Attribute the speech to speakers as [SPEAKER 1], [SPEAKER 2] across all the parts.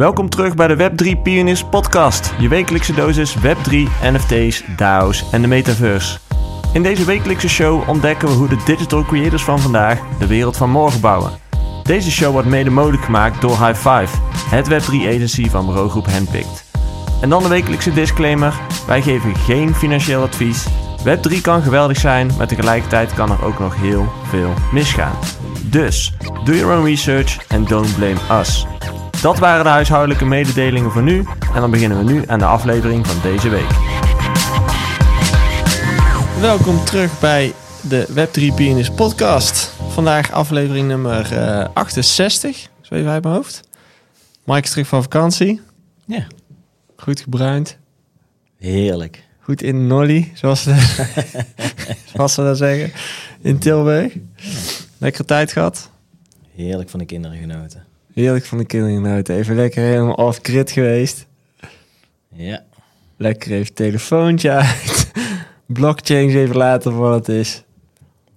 [SPEAKER 1] Welkom terug bij de Web3 Pioneers podcast, je wekelijkse dosis Web3, NFT's, DAO's en de metaverse. In deze wekelijkse show ontdekken we hoe de digital creators van vandaag de wereld van morgen bouwen. Deze show wordt mede mogelijk gemaakt door High Five, het Web3 agency van bureaugroep Handpicked. En dan de wekelijkse disclaimer, wij geven geen financieel advies. Web3 kan geweldig zijn, maar tegelijkertijd kan er ook nog heel veel misgaan. Dus, do your own research and don't blame us. Dat waren de huishoudelijke mededelingen voor nu en dan beginnen we nu aan de aflevering van deze week. Welkom terug bij de Web3 Pioneers podcast. Vandaag aflevering nummer eh, 68, zo even uit mijn hoofd. Mike is terug van vakantie.
[SPEAKER 2] Ja.
[SPEAKER 1] Goed gebruind.
[SPEAKER 2] Heerlijk.
[SPEAKER 1] Goed in Nolly, zoals ze, zoals ze dat zeggen. In Tilburg. Lekkere tijd gehad.
[SPEAKER 2] Heerlijk van de kinderen genoten.
[SPEAKER 1] Heerlijk van de kinderen genoten. Even lekker helemaal off-grid geweest.
[SPEAKER 2] Ja.
[SPEAKER 1] Lekker even telefoontje uit. Blockchain even later voor wat het is.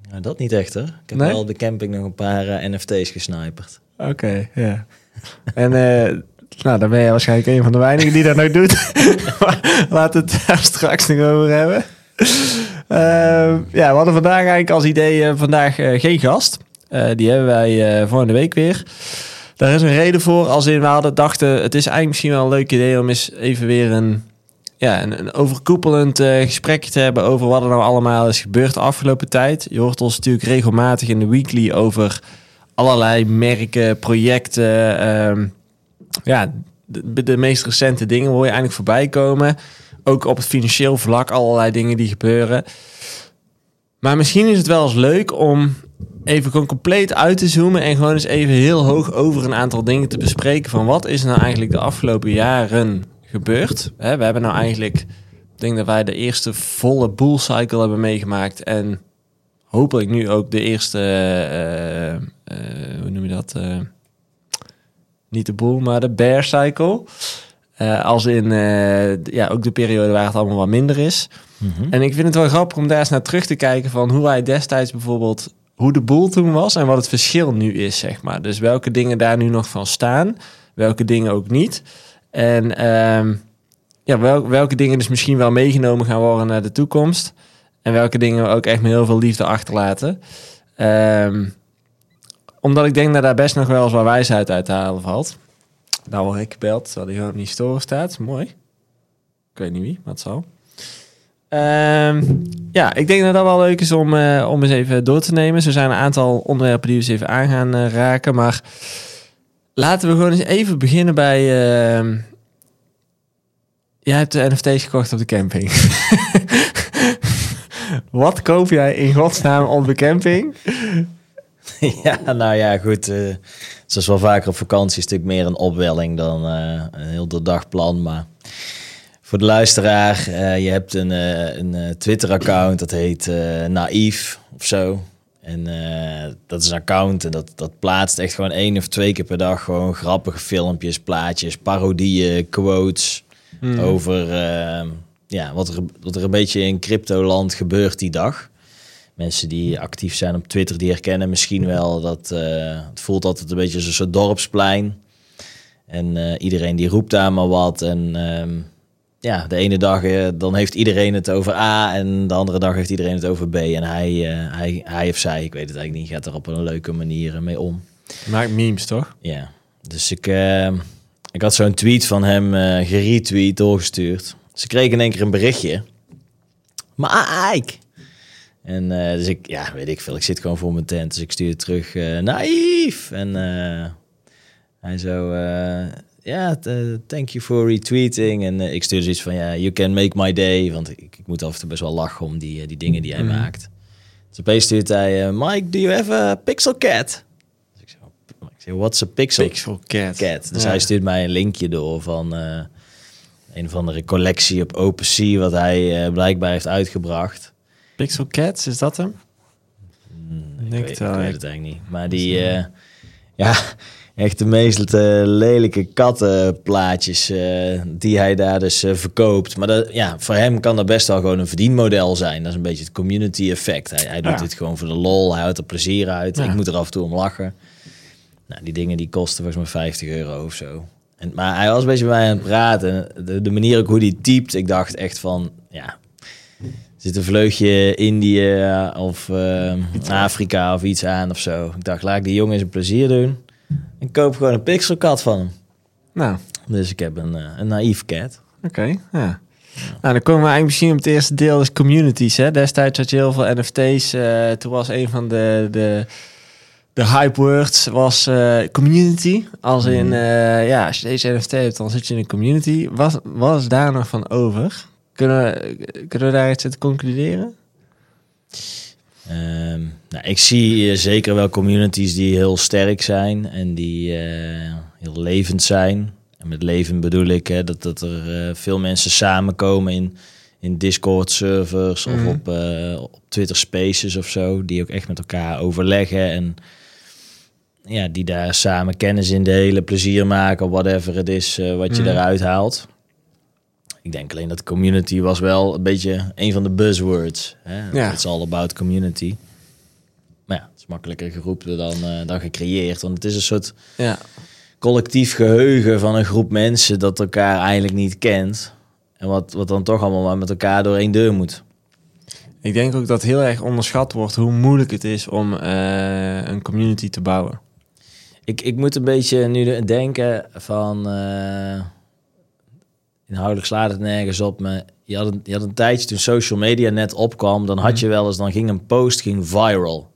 [SPEAKER 2] Nou, dat niet echt hoor. Ik heb
[SPEAKER 1] Nee?
[SPEAKER 2] wel op de camping nog een paar eh, NFT's gesniperd.
[SPEAKER 1] Oké, ja. En eh, nou, dan ben je waarschijnlijk een van de weinigen die dat nou doet. Laten we het daar straks nog over hebben. Ehm, ja, we hadden vandaag eigenlijk als idee eh, vandaag geen gast. Die hebben wij volgende week weer. Daar is een reden voor. Als in we hadden dachten, het is eigenlijk misschien wel een leuk idee om eens even weer een, ja, een, overkoepelend eh, gesprekje te hebben over wat er nou allemaal is gebeurd de afgelopen tijd. Je hoort ons natuurlijk regelmatig in de weekly over allerlei merken, projecten. ehm, ja, de, de meest recente dingen hoor je eigenlijk voorbij komen. Ook op het financieel vlak allerlei dingen die gebeuren. Maar misschien is het wel eens leuk om even gewoon compleet uit te zoomen en gewoon eens even heel hoog over een aantal dingen te bespreken van wat is nou eigenlijk de afgelopen jaren gebeurd. Hè, we hebben nou eigenlijk, ik denk dat wij de eerste volle bull cycle hebben meegemaakt en hopelijk nu ook de eerste, eh, eh, hoe noem je dat? Eh, niet de bull, maar de bear cycle. Als in ja, ook de periode waar het allemaal wat minder is. En ik vind het wel grappig om daar eens naar terug te kijken van hoe hij destijds bijvoorbeeld, hoe de boel toen was en wat het verschil nu is, zeg maar. Dus welke dingen daar nu nog van staan, welke dingen ook niet. En ehm, ja, wel, welke dingen dus misschien wel meegenomen gaan worden naar de toekomst. En welke dingen we ook echt met heel veel liefde achterlaten. Ehm, omdat ik denk dat daar best nog wel eens wat wijsheid uit te halen valt. Nou word ik gebeld, terwijl die gewoon op die store staat. Mooi. Ik weet niet wie, maar zal. Ehm, ja, ik denk dat dat wel leuk is om, eh, om eens even door te nemen. Zo zijn een aantal onderwerpen die we eens even aan gaan eh, raken. Maar laten we gewoon eens even beginnen bij... ehm, jij hebt de NFT's gekocht op de camping. Wat koop jij in godsnaam op de camping?
[SPEAKER 2] ja, nou ja, goed. eh zoals wel vaker op vakantie is het natuurlijk meer een opwelling dan een heel doordagplan. Maar voor de luisteraar, eh, je hebt een, eh, een eh, Twitter-account dat heet Naïef of zo. En dat is een account en dat, dat plaatst echt gewoon één of twee keer per dag gewoon grappige filmpjes, plaatjes, parodieën, quotes over eh, ja, wat, er, wat er een beetje in cryptoland gebeurt die dag. Mensen die actief zijn op Twitter, die herkennen misschien wel dat eh, het voelt altijd een beetje als een soort dorpsplein. En iedereen die roept daar maar wat. En ehm, ja, de ene dag eh, dan heeft iedereen het over A en de andere dag heeft iedereen het over B. En hij, eh, hij, hij of zij, ik weet het eigenlijk niet, gaat er op een leuke manier mee om.
[SPEAKER 1] Maak memes, toch?
[SPEAKER 2] Ja, dus ik, eh, ik had zo'n tweet van hem eh geretweet, doorgestuurd. Ze kregen in één keer een berichtje. Maar Ike. En eh, dus ik, ja, weet ik veel, ik zit gewoon voor mijn tent. Dus ik stuur terug, naïef. En hij zo, ja, eh, thank you for retweeting. En eh, ik stuur zoiets van, ja, you can make my day. Want ik, ik moet af en toe best wel lachen om die, eh, die dingen die hij maakt. Dus opeens stuurt hij, Mike, do you have a pixel cat? Dus ik zeg, ik zeg what's a pixel,
[SPEAKER 1] Pixel Cat.
[SPEAKER 2] cat? Dus
[SPEAKER 1] Ja.
[SPEAKER 2] hij stuurt mij een linkje door van een of andere collectie op OpenSea... wat hij blijkbaar heeft uitgebracht.
[SPEAKER 1] Pixel Cats, is dat hem?
[SPEAKER 2] Ik, weet,
[SPEAKER 1] wel,
[SPEAKER 2] ik weet het eigenlijk niet. Maar die, eh, ja, echt de meest eh, lelijke kattenplaatjes eh, die hij daar dus eh, verkoopt. Maar dat, ja, voor hem kan dat best wel gewoon een verdienmodel zijn. Dat is een beetje het community effect. Hij, hij doet
[SPEAKER 1] Ja.
[SPEAKER 2] dit gewoon voor de lol, hij houdt er plezier uit.
[SPEAKER 1] Ja.
[SPEAKER 2] Ik moet er af en toe om lachen. Nou, die dingen die kosten volgens mij 50 euro of zo. En, maar hij was een beetje bij mij aan het praten. De, de manier ook hoe hij typt, ik dacht echt van, ja, zit een vleugje Indië of eh, Afrika of iets aan of zo. Ik dacht, laat ik die jongen eens een plezier doen. En koop gewoon een pixelkat van hem.
[SPEAKER 1] Nou,
[SPEAKER 2] Dus ik heb een, eh, een naïef cat.
[SPEAKER 1] oké. ja. Nou, dan komen we eigenlijk misschien op het eerste deel, is communities. Hè? Destijds had je heel veel NFT's. eh, toen was een van de, de, de hype words was eh, community. Als in,
[SPEAKER 2] Mhm.
[SPEAKER 1] eh, ja, als je deze NFT hebt, dan zit je in een community. Wat, wat is daar nog van over? Kunnen we, kunnen we daar iets uit concluderen?
[SPEAKER 2] Ehm, nou, ik zie eh, zeker wel communities die heel sterk zijn en die eh, heel levend zijn. En met leven bedoel ik hè, dat, dat er eh, veel mensen samenkomen in, in Discord-servers
[SPEAKER 1] Mhm.
[SPEAKER 2] of op, eh, op Twitter Spaces of zo, die ook echt met elkaar overleggen en ja, die daar samen kennis in delen, plezier maken, whatever het is wat je
[SPEAKER 1] Mhm.
[SPEAKER 2] eruit haalt. Ik denk alleen dat community was wel een beetje een van de buzzwords. Hè?
[SPEAKER 1] Ja.
[SPEAKER 2] It's all about community. Maar ja, het is makkelijker geroepen dan, eh, dan gecreëerd. Want het is een soort
[SPEAKER 1] Ja,
[SPEAKER 2] collectief geheugen van een groep mensen dat elkaar eigenlijk niet kent. En wat, wat dan toch allemaal maar met elkaar door één deur moet.
[SPEAKER 1] ik denk ook dat heel erg onderschat wordt hoe moeilijk het is om eh, een community te bouwen.
[SPEAKER 2] Ik, ik moet een beetje nu de- denken van... eh, inhoudelijk slaat het nergens op, maar je had, een, je had een tijdje toen social media net opkwam... dan had je wel eens, dan ging een post ging viral.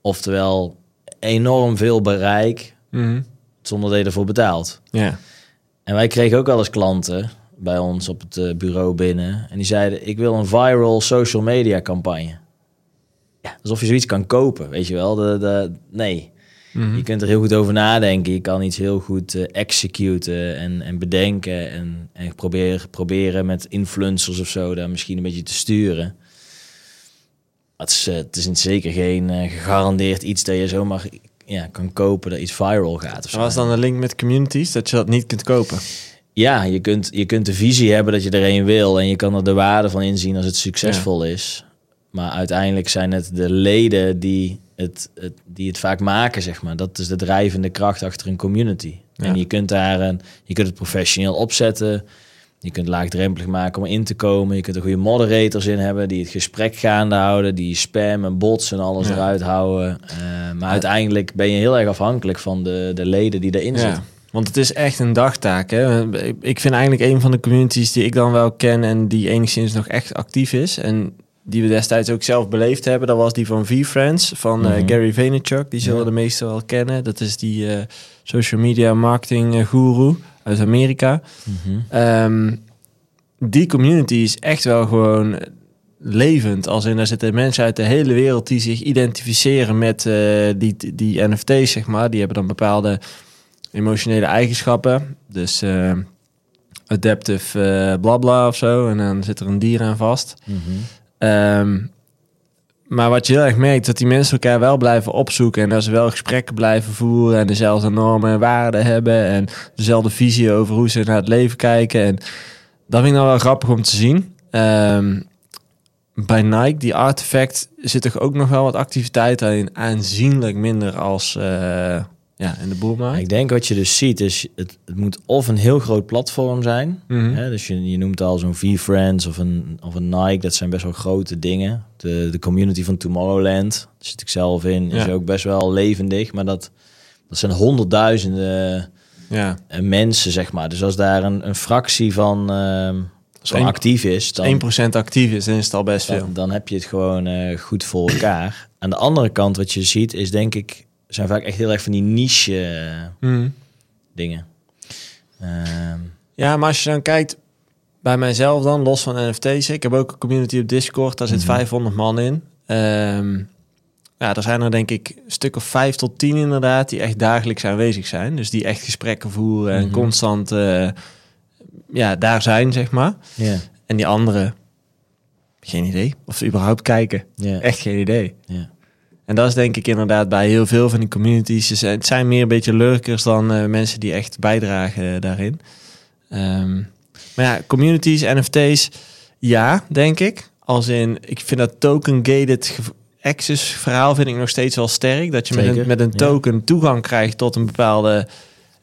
[SPEAKER 2] Oftewel, enorm veel bereik zonder dat je ervoor betaalt.
[SPEAKER 1] Ja.
[SPEAKER 2] En wij kregen ook wel eens klanten bij ons op het eh, bureau binnen. En die zeiden, ik wil een viral social media campagne. Ja, alsof je zoiets kan kopen, weet je wel. De, de, nee,
[SPEAKER 1] Mhm.
[SPEAKER 2] je kunt er heel goed over nadenken. Je kan iets heel goed eh, executen en, en bedenken. En, en probeer, proberen met influencers of zo daar misschien een beetje te sturen. Het is, eh, het is zeker geen eh, gegarandeerd iets dat je zomaar ja, kan kopen dat iets viral gaat. Of zo.
[SPEAKER 1] Wat is dan de link met communities? Dat je dat niet kunt kopen.
[SPEAKER 2] Ja, je kunt, je kunt de visie hebben dat je er een wil en je kan er de waarde van inzien als het succesvol is. Maar uiteindelijk zijn het de leden die het, het, die het vaak maken, zeg maar. Dat is de drijvende kracht achter een community.
[SPEAKER 1] Ja.
[SPEAKER 2] En je kunt daar een, je kunt het professioneel opzetten. Je kunt laagdrempelig maken om in te komen. Je kunt er goede moderators in hebben die het gesprek gaande houden, die spam en bots en alles
[SPEAKER 1] Ja.
[SPEAKER 2] eruit houden. Eh, maar uiteindelijk ben je heel erg afhankelijk van de, de leden die erin zitten.
[SPEAKER 1] Want het is echt een dagtaak. Hè? Ik- Ik vind eigenlijk een van de communities die ik dan wel ken en die enigszins nog echt actief is. En die we destijds ook zelf beleefd hebben. Dat was die van V-Friends van eh,
[SPEAKER 2] Mhm.
[SPEAKER 1] Gary Vaynerchuk. Die zullen
[SPEAKER 2] Ja.
[SPEAKER 1] de meesten wel kennen. Dat is die eh, social media marketing eh, guru uit Amerika.
[SPEAKER 2] Mhm.
[SPEAKER 1] Ehm, die community is echt wel gewoon levend. Als in, daar zitten mensen uit de hele wereld die zich identificeren met die, die NFT's, zeg maar. Die hebben dan bepaalde emotionele eigenschappen. Dus adaptive blabla of zo. En dan zit er een dier aan vast.
[SPEAKER 2] Mhm.
[SPEAKER 1] Ehm, maar wat je heel erg merkt, dat die mensen elkaar wel blijven opzoeken. En dat ze wel gesprekken blijven voeren. En dezelfde normen en waarden hebben. En dezelfde visie over hoe ze naar het leven kijken. En dat vind ik nou wel grappig om te zien. Ehm, bij Nike, die artefact, zit toch ook nog wel wat activiteit in. Aanzienlijk minder als eh, ja, in de boelmarkt.
[SPEAKER 2] Ik denk wat je dus ziet is, het, het moet of een heel groot platform zijn.
[SPEAKER 1] Mhm.
[SPEAKER 2] Hè? Dus je, je noemt al zo'n V-Friends of een, of een Nike. Dat zijn best wel grote dingen. De, de community van Tomorrowland, daar zit ik zelf in, is ook best wel levendig. Maar dat, dat zijn honderdduizenden
[SPEAKER 1] Ja,
[SPEAKER 2] eh, mensen, zeg maar. Dus als daar een, een fractie van, van
[SPEAKER 1] één-
[SPEAKER 2] actief is, dan,
[SPEAKER 1] 1% actief is, dan is het al best veel.
[SPEAKER 2] dan, dan heb je het gewoon eh, goed voor elkaar. Aan de andere kant, wat je ziet, is denk ik, zijn vaak echt heel erg van die niche eh,
[SPEAKER 1] Mhm.
[SPEAKER 2] dingen. Ehm,
[SPEAKER 1] Ja, maar als je dan kijkt bij mijzelf dan, los van NFT's. Ik heb ook een community op Discord, daar zit
[SPEAKER 2] Mhm.
[SPEAKER 1] 500 man in. Ehm, ja, er zijn er denk ik een stuk of vijf tot tien inderdaad die echt dagelijks aanwezig zijn. Dus die echt gesprekken voeren en
[SPEAKER 2] Mhm.
[SPEAKER 1] constant eh, ja, daar zijn, zeg maar. En die anderen, geen idee. Of ze überhaupt kijken. Echt geen idee. En dat is denk ik inderdaad bij heel veel van die communities. Ze zijn- Het zijn meer een beetje lurkers dan eh, mensen die echt bijdragen daarin. Ehm, maar ja, communities, NFT's, ja, denk ik. Als in, ik vind dat token-gated access verhaal vind ik nog steeds wel sterk. Dat je met een, met een
[SPEAKER 2] ja.
[SPEAKER 1] token toegang krijgt tot een bepaalde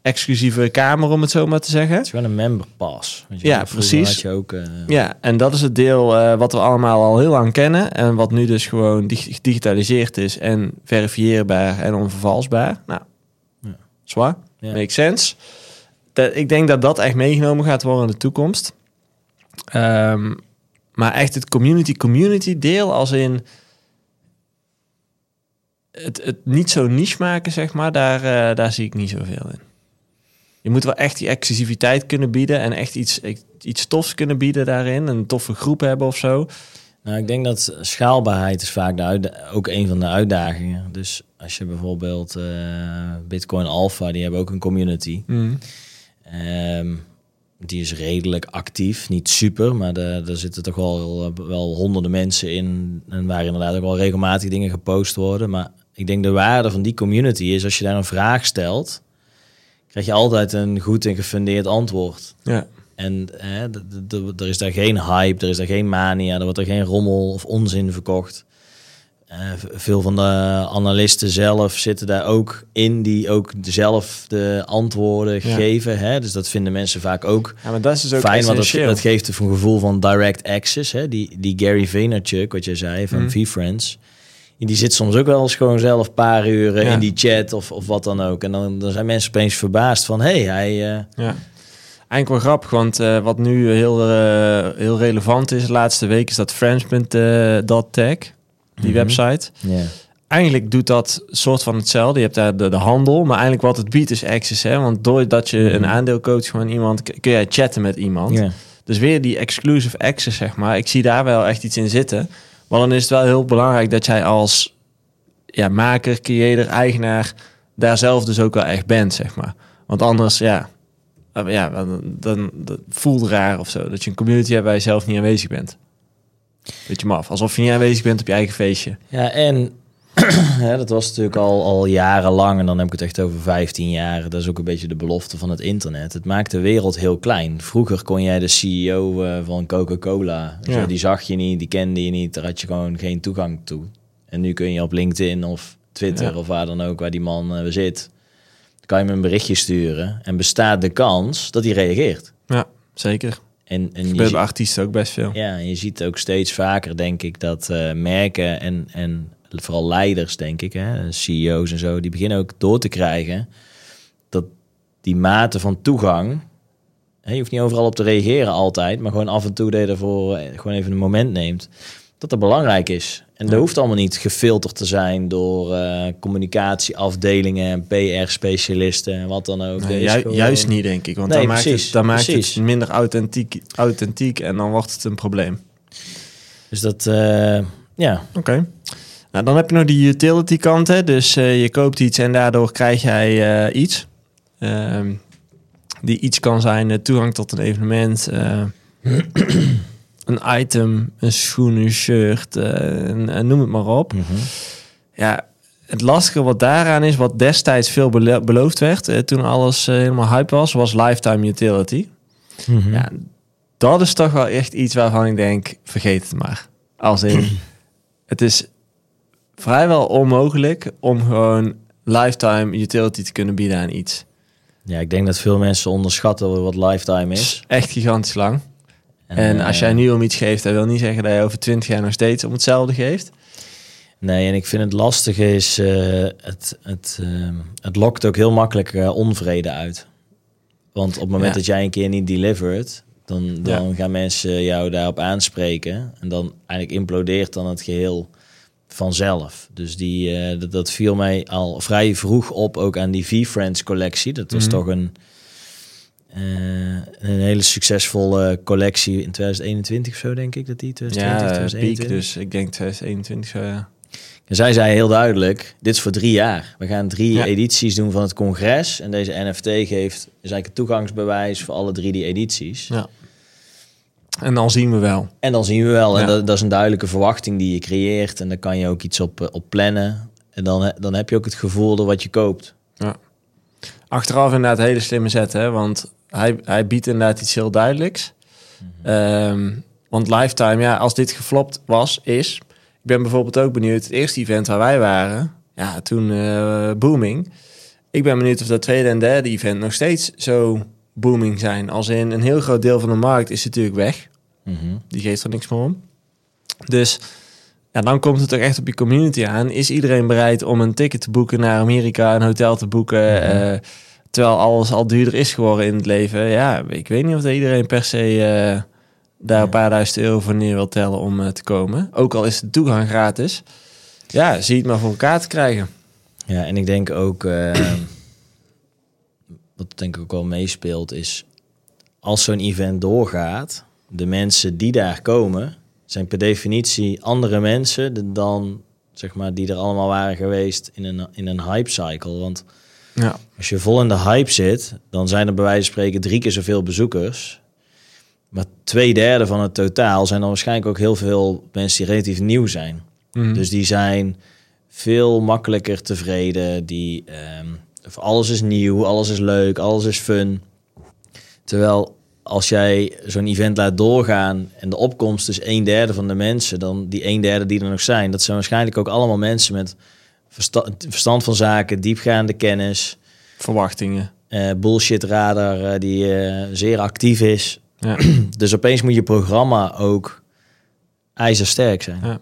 [SPEAKER 1] exclusieve kamer, om het zo maar te zeggen.
[SPEAKER 2] Het is gewoon een member pass. Je,
[SPEAKER 1] Ja, precies.
[SPEAKER 2] Had je ook, eh,
[SPEAKER 1] Ja, en dat is het deel eh, wat we allemaal al heel lang kennen. En wat nu dus gewoon dig- gedigitaliseerd is en verifieerbaar en onvervalsbaar. Nou,
[SPEAKER 2] Ja.
[SPEAKER 1] zwaar.
[SPEAKER 2] Ja.
[SPEAKER 1] Makes sense. Dat, ik denk dat dat echt meegenomen gaat worden in de toekomst. Ehm, maar echt het community-community deel als in... Het, het niet zo niche maken, zeg maar, daar, eh, daar zie ik niet zoveel in. Je moet wel echt die exclusiviteit kunnen bieden en echt iets, iets tofs kunnen bieden daarin. Een toffe groep hebben of zo.
[SPEAKER 2] Nou, ik denk dat schaalbaarheid is vaak de ook een van de uitdagingen. Dus als je bijvoorbeeld eh, Bitcoin Alpha, die hebben ook een community. Ehm, die is redelijk actief, niet super, maar daar zitten toch wel, wel honderden mensen in. En waar inderdaad ook wel regelmatig dingen gepost worden. Maar ik denk de waarde van die community is als je daar een vraag stelt, krijg je altijd een goed en gefundeerd antwoord.
[SPEAKER 1] Ja.
[SPEAKER 2] En hè, er is daar geen hype, er is daar geen mania, er wordt er geen rommel of onzin verkocht. Eh, veel van de analisten zelf zitten daar ook in, die ook zelf de antwoorden
[SPEAKER 1] Ja.
[SPEAKER 2] geven. Hè? Dus dat vinden mensen vaak ook
[SPEAKER 1] ja, maar dat is dus ook
[SPEAKER 2] fijn, want dat, geeft een gevoel van direct access. Hè? Die, die Gary Vaynerchuk, wat jij zei, van
[SPEAKER 1] Mhm.
[SPEAKER 2] V-Friends, die zit soms ook wel eens gewoon zelf een paar uren
[SPEAKER 1] Ja.
[SPEAKER 2] in die chat of, of wat dan ook. En dan, dan zijn mensen opeens verbaasd van, hé, hey, hij... eh,
[SPEAKER 1] Ja. Eigenlijk wel grappig, want eh, wat nu heel, eh, heel relevant is de laatste week... is dat Friends.tech, die
[SPEAKER 2] Mhm.
[SPEAKER 1] website...
[SPEAKER 2] ja.
[SPEAKER 1] eigenlijk doet dat soort van hetzelfde. Je hebt daar de, de handel, maar eigenlijk wat het biedt is access. Hè? Want doordat je een
[SPEAKER 2] Mhm.
[SPEAKER 1] aandeel koopt van iemand, kun jij chatten met iemand. Dus weer die exclusive access, zeg maar. Ik zie daar wel echt iets in zitten. Maar dan is het wel heel belangrijk dat jij als ja, maker, creator, eigenaar... daar zelf dus ook wel echt bent, zeg maar. Want anders, ja... eh, Ja, dan, dan, voelt raar of zo. Dat je een community hebt waar je zelf niet aanwezig bent. Weet je af. Alsof je niet aanwezig bent op je eigen feestje.
[SPEAKER 2] Ja, en hè, dat was natuurlijk al, al jarenlang, en dan heb ik het echt over 15 jaar. Dat is ook een beetje de belofte van het internet. Het maakt de wereld heel klein. Vroeger kon jij de CEO eh, van Coca-Cola,
[SPEAKER 1] Ja.
[SPEAKER 2] die zag je niet, die kende je niet, daar had je gewoon geen toegang toe. En nu kun je op LinkedIn of Twitter
[SPEAKER 1] Ja.
[SPEAKER 2] of waar dan ook, waar die man eh, zit, kan je hem een berichtje sturen en bestaat de kans dat hij reageert.
[SPEAKER 1] Ja, zeker.
[SPEAKER 2] En, en je ziet-
[SPEAKER 1] artiesten ook best veel.
[SPEAKER 2] ja, en je ziet ook steeds vaker, denk ik, dat eh, merken en, en vooral leiders, denk ik, hè, CEO's en zo, die beginnen ook door te krijgen dat die mate van toegang, hè, je hoeft niet overal op te reageren altijd, maar gewoon af en toe dat je daarvoor eh, gewoon even een moment neemt, dat dat belangrijk is. En dat hoeft allemaal niet gefilterd te zijn door eh, communicatieafdelingen en PR-specialisten en wat dan ook.
[SPEAKER 1] Nee, ju-
[SPEAKER 2] gewoon-
[SPEAKER 1] Juist niet, denk ik. Want
[SPEAKER 2] Nee,
[SPEAKER 1] dan, maakt, het, dan maakt het minder authentiek, authentiek en dan wordt het een probleem.
[SPEAKER 2] Dus dat, eh, ja,
[SPEAKER 1] Oké. Nou, dan heb je nog die utility kant. Hè? Dus eh, je koopt iets en daardoor krijg jij eh, iets. Ehm, die iets kan zijn eh, toegang tot een evenement, een item, een schoen, een shirt, en, en noem het maar op.
[SPEAKER 2] mhm.
[SPEAKER 1] Ja, het lastige wat daaraan is, wat destijds veel belo- beloofd werd, toen alles helemaal hype was, was lifetime utility.
[SPEAKER 2] Mhm.
[SPEAKER 1] Ja, dat is toch wel echt iets waarvan ik denk, vergeet het maar. Als in, het is vrijwel onmogelijk om gewoon lifetime utility te kunnen bieden aan iets.
[SPEAKER 2] Ja, ik denk dat veel mensen onderschatten wat lifetime is.
[SPEAKER 1] Echt gigantisch lang. En
[SPEAKER 2] eh,
[SPEAKER 1] als jij nu om iets geeft, dat wil niet zeggen dat je over 20 jaar nog steeds om hetzelfde geeft.
[SPEAKER 2] Nee, en ik vind het lastige is, eh, het, het, eh, het lokt ook heel makkelijk eh, onvrede uit. Want op het moment
[SPEAKER 1] Ja.
[SPEAKER 2] dat jij een keer niet delivered, dan, dan gaan mensen jou daarop aanspreken. En dan eigenlijk implodeert dan het geheel vanzelf. Dus die, eh, dat, dat viel mij al vrij vroeg op, ook aan die V-Friends collectie. Dat was
[SPEAKER 1] Mhm.
[SPEAKER 2] toch een, eh, een hele succesvolle collectie in 2021 of zo, denk ik, dat die 2020,
[SPEAKER 1] Ja, piek,
[SPEAKER 2] 2021.
[SPEAKER 1] dus ik denk 2021 zo, ja.
[SPEAKER 2] En zij zei heel duidelijk, dit is voor drie jaar. We gaan drie
[SPEAKER 1] Ja.
[SPEAKER 2] edities doen van het congres. En deze NFT geeft is eigenlijk het toegangsbewijs voor alle drie die edities.
[SPEAKER 1] Ja. En dan zien we wel.
[SPEAKER 2] En dan zien we wel. En
[SPEAKER 1] Ja.
[SPEAKER 2] dat, dat is een duidelijke verwachting die je creëert. En daar kan je ook iets op, eh, op plannen. En dan, dan heb je ook het gevoel door wat je koopt.
[SPEAKER 1] Achteraf inderdaad hele slimme zet, hè? Want hij, hij biedt inderdaad iets heel duidelijks. Ehm, want Lifetime, ja, als dit geflopt was, is... Ik ben bijvoorbeeld ook benieuwd, het eerste event waar wij waren... Ja, toen eh, Booming. ik ben benieuwd of dat tweede en derde event nog steeds zo booming zijn. Als in een heel groot deel van de markt is natuurlijk weg.
[SPEAKER 2] Mhm.
[SPEAKER 1] Die geeft er niks meer om. Dus ja, dan komt het toch echt op je community aan. Is iedereen bereid om een ticket te boeken naar Amerika, een hotel te boeken,
[SPEAKER 2] Mhm.
[SPEAKER 1] eh, terwijl alles al duurder is geworden in het leven? Ja, ik weet niet of dat iedereen per se eh, daar een paar duizend euro voor neer wil tellen om eh, te komen. Ook al is de toegang gratis. Ja, zie het maar voor elkaar te krijgen.
[SPEAKER 2] Ja, en ik denk ook, wat denk ik ook wel meespeelt, is als zo'n event doorgaat, de mensen die daar komen, zijn per definitie andere mensen dan zeg maar die er allemaal waren geweest in een, in een hype cycle. Want
[SPEAKER 1] Ja,
[SPEAKER 2] als je vol in de hype zit, dan zijn er bij wijze van spreken drie keer zoveel bezoekers. Maar twee derde van het totaal zijn dan waarschijnlijk ook heel veel mensen die relatief nieuw zijn.
[SPEAKER 1] Mhm.
[SPEAKER 2] Dus die zijn veel makkelijker tevreden. Die, ehm, alles is nieuw, alles is leuk, alles is fun. Terwijl als jij zo'n event laat doorgaan en de opkomst is een derde van de mensen, dan die een derde die er nog zijn, dat zijn waarschijnlijk ook allemaal mensen met versta- verstand van zaken, diepgaande kennis,
[SPEAKER 1] verwachtingen.
[SPEAKER 2] eh bullshit radar eh, die eh, zeer actief is.
[SPEAKER 1] Ja.
[SPEAKER 2] Dus opeens moet je programma ook ijzersterk zijn.
[SPEAKER 1] Ja.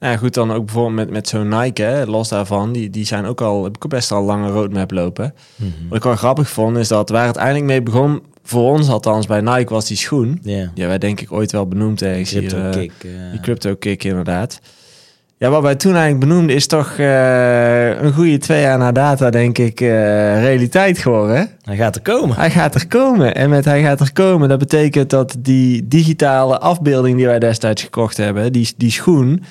[SPEAKER 1] Nou ja, goed, dan ook bijvoorbeeld met, met zo'n Nike, hè, los daarvan, die, die zijn ook al, heb ik best al lange roadmap lopen.
[SPEAKER 2] Mhm.
[SPEAKER 1] Wat ik wel grappig vond, is dat waar het eindelijk mee begon, voor ons althans bij Nike, was die schoen.
[SPEAKER 2] Ja,
[SPEAKER 1] Ja, wij denk ik ooit wel benoemd ergens hier,
[SPEAKER 2] crypto
[SPEAKER 1] eh,
[SPEAKER 2] kick.
[SPEAKER 1] die crypto kick inderdaad. Ja, wat wij toen eigenlijk benoemden is toch eh, een goede twee jaar na data, denk ik, eh, realiteit geworden. hè?
[SPEAKER 2] Hij gaat er komen.
[SPEAKER 1] Hij gaat er komen. En met hij gaat er komen, dat betekent dat die digitale afbeelding die wij destijds gekocht hebben, die, die schoen,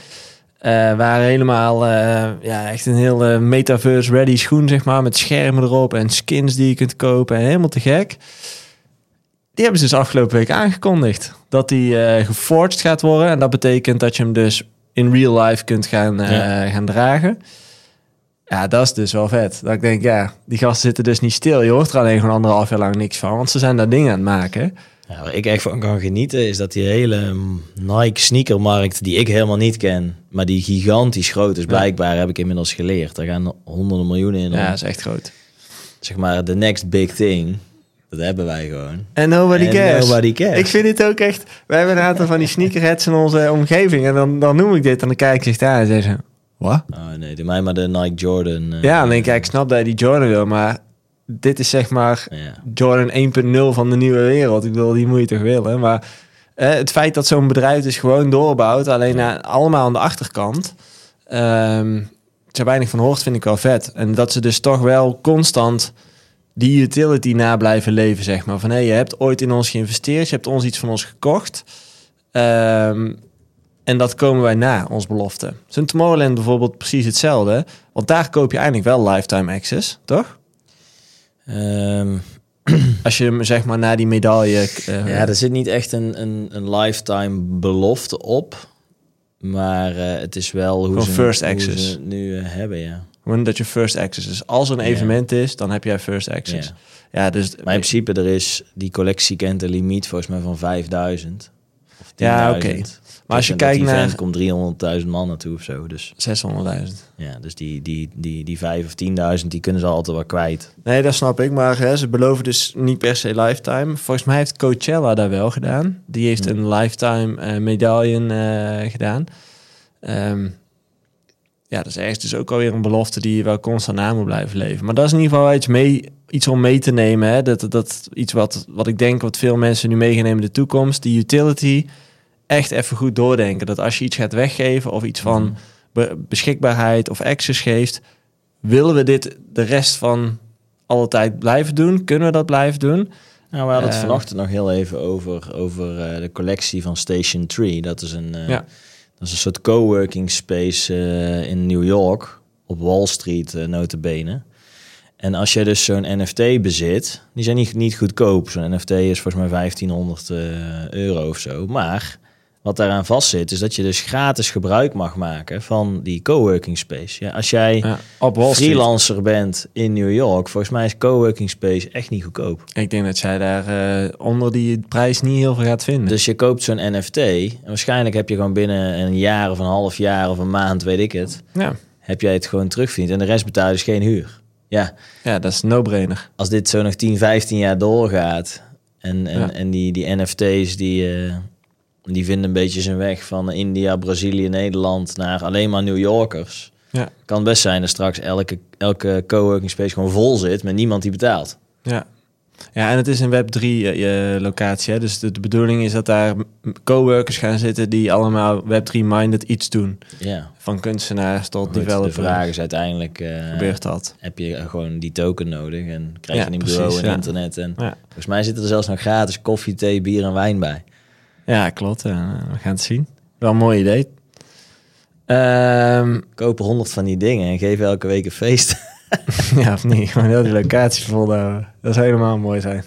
[SPEAKER 1] eh waren helemaal eh, ja, echt een heel metaverse ready schoen, zeg maar, met schermen erop en skins die je kunt kopen en helemaal te gek. Die hebben ze dus afgelopen week aangekondigd. Dat die eh geforged gaat worden. En dat betekent dat je hem dus in real life kunt gaan, eh,
[SPEAKER 2] Ja.
[SPEAKER 1] gaan dragen. Ja, dat is dus wel vet. Dat ik denk, ja, die gasten zitten dus niet stil. Je hoort er alleen gewoon anderhalf jaar lang niks van. Want ze zijn daar dingen aan het maken.
[SPEAKER 2] Ja, waar ik echt van kan genieten is dat die hele mm, Nike sneakermarkt die ik helemaal niet ken, maar die gigantisch groot is, blijkbaar heb ik inmiddels geleerd. Daar gaan honderden miljoenen in. om.
[SPEAKER 1] Ja, dat is echt groot.
[SPEAKER 2] Zeg maar de next big thing. Dat hebben wij gewoon.
[SPEAKER 1] En nobody
[SPEAKER 2] En
[SPEAKER 1] cares.
[SPEAKER 2] nobody cares.
[SPEAKER 1] Ik vind dit ook echt... We hebben een aantal van die sneakerheads in onze omgeving. En dan, dan noem ik dit en dan kijk ik zich daar en zeg ze... Wat?
[SPEAKER 2] Oh nee, doe mij maar de Nike Jordan. eh,
[SPEAKER 1] Ja, dan denk ik, ik snap dat je die Jordan wil, maar dit is zeg maar
[SPEAKER 2] ja.
[SPEAKER 1] Jordan 1.0 van de nieuwe wereld. Ik bedoel, die moet je toch willen. Maar eh, het feit dat zo'n bedrijf dus gewoon doorbouwt, alleen allemaal aan de achterkant, ehm er weinig van hoort, vind ik wel vet. En dat ze dus toch wel constant die utility na blijven leven, zeg maar. Van hé, je hebt ooit in ons geïnvesteerd, je hebt ons iets van ons gekocht. Ehm, en dat komen wij na, ons belofte. Zo'n Tomorrowland bijvoorbeeld precies hetzelfde. Want daar koop je eigenlijk wel lifetime access, toch?
[SPEAKER 2] Ehm,
[SPEAKER 1] Als je hem zeg maar naar die medaille... eh,
[SPEAKER 2] ja, er zit niet echt een, een, een lifetime belofte op. Maar eh, het is wel hoe ze,
[SPEAKER 1] first
[SPEAKER 2] hoe
[SPEAKER 1] access.
[SPEAKER 2] ze nu eh, hebben, ja.
[SPEAKER 1] Gewoon dat je first access is. Als er een evenement is, dan heb jij first access.
[SPEAKER 2] Ja.
[SPEAKER 1] Ja, dus...
[SPEAKER 2] Maar in principe, er is, die collectie kent een limiet volgens mij van 5000. Of 10.000.
[SPEAKER 1] Ja, oké. Maar als je kijkt
[SPEAKER 2] event
[SPEAKER 1] naar
[SPEAKER 2] komt 300.000 man naartoe of zo. Dus
[SPEAKER 1] 600.000.
[SPEAKER 2] ja, dus die, die, die, die 5 of 10.000, die kunnen ze altijd wel kwijt.
[SPEAKER 1] Nee, dat snap ik. Maar hè, ze beloven dus niet per se lifetime. Volgens mij heeft Coachella daar wel gedaan. Die heeft
[SPEAKER 2] Ja.
[SPEAKER 1] een lifetime eh medaille eh, gedaan. Ehm, ja, dat is ergens dus ook alweer een belofte die je wel constant na moet blijven leven. Maar dat is in ieder geval iets, mee, iets om mee te nemen. Hè? Dat, dat iets wat, wat ik denk wat veel mensen nu meegenemen in de toekomst. Die utility echt even goed doordenken. Dat als je iets gaat weggeven of iets van
[SPEAKER 2] Mhm.
[SPEAKER 1] be- beschikbaarheid of access geeft, willen we dit de rest van alle tijd blijven doen? Kunnen we dat blijven doen?
[SPEAKER 2] Nou, we hadden het
[SPEAKER 1] Eh,
[SPEAKER 2] vanochtend nog heel even over, over eh, de collectie van Station 3. Dat is een, eh,
[SPEAKER 1] Ja.
[SPEAKER 2] dat is een soort coworking space in New York, op Wall Street uh, notabene. En als je dus zo'n NFT bezit, die zijn niet, niet goedkoop. Zo'n NFT is volgens mij 1500 eh, euro of zo. Maar wat daaraan vastzit, is dat je dus gratis gebruik mag maken van die coworking space. Ja, als jij
[SPEAKER 1] Ja,
[SPEAKER 2] freelancer bent in New York, volgens mij is coworking space echt niet goedkoop.
[SPEAKER 1] Ik denk dat jij daar eh, onder die prijs niet heel veel gaat vinden.
[SPEAKER 2] Dus je koopt zo'n NFT en waarschijnlijk heb je gewoon binnen een jaar of een half jaar of een maand, weet ik het,
[SPEAKER 1] ja.
[SPEAKER 2] heb jij het gewoon terugverdiend en de rest betaal je dus geen huur. ja,
[SPEAKER 1] Ja, dat is no-brainer.
[SPEAKER 2] als dit zo nog 10, 15 jaar doorgaat en, en,
[SPEAKER 1] Ja.
[SPEAKER 2] en die, die NFT's die, eh, die vinden een beetje zijn weg van India, Brazilië, Nederland naar alleen maar New Yorkers.
[SPEAKER 1] Ja.
[SPEAKER 2] Kan best zijn dat straks elke, elke coworking space gewoon vol zit met niemand die betaalt.
[SPEAKER 1] Ja. Ja, en het is een Web3 eh, eh, locatie. Hè? Dus de, de bedoeling is dat daar coworkers gaan zitten die allemaal Web3-minded iets doen.
[SPEAKER 2] Ja.
[SPEAKER 1] Van kunstenaars tot
[SPEAKER 2] Goed, de
[SPEAKER 1] developers.
[SPEAKER 2] vraag is uiteindelijk, eh,
[SPEAKER 1] Gebeurt dat?
[SPEAKER 2] heb je gewoon die token nodig en krijg
[SPEAKER 1] Ja,
[SPEAKER 2] je een
[SPEAKER 1] precies,
[SPEAKER 2] bureau en
[SPEAKER 1] ja.
[SPEAKER 2] internet. En
[SPEAKER 1] Ja,
[SPEAKER 2] volgens mij zitten er zelfs nog gratis koffie, thee, bier en wijn bij.
[SPEAKER 1] Ja klopt. We gaan het zien. Wel een mooi idee. Ehm,
[SPEAKER 2] Kopen honderd van die dingen en geven elke week een feest.
[SPEAKER 1] ja, of niet? Gewoon heel die locatie volhouden. Dat zou helemaal mooi zijn.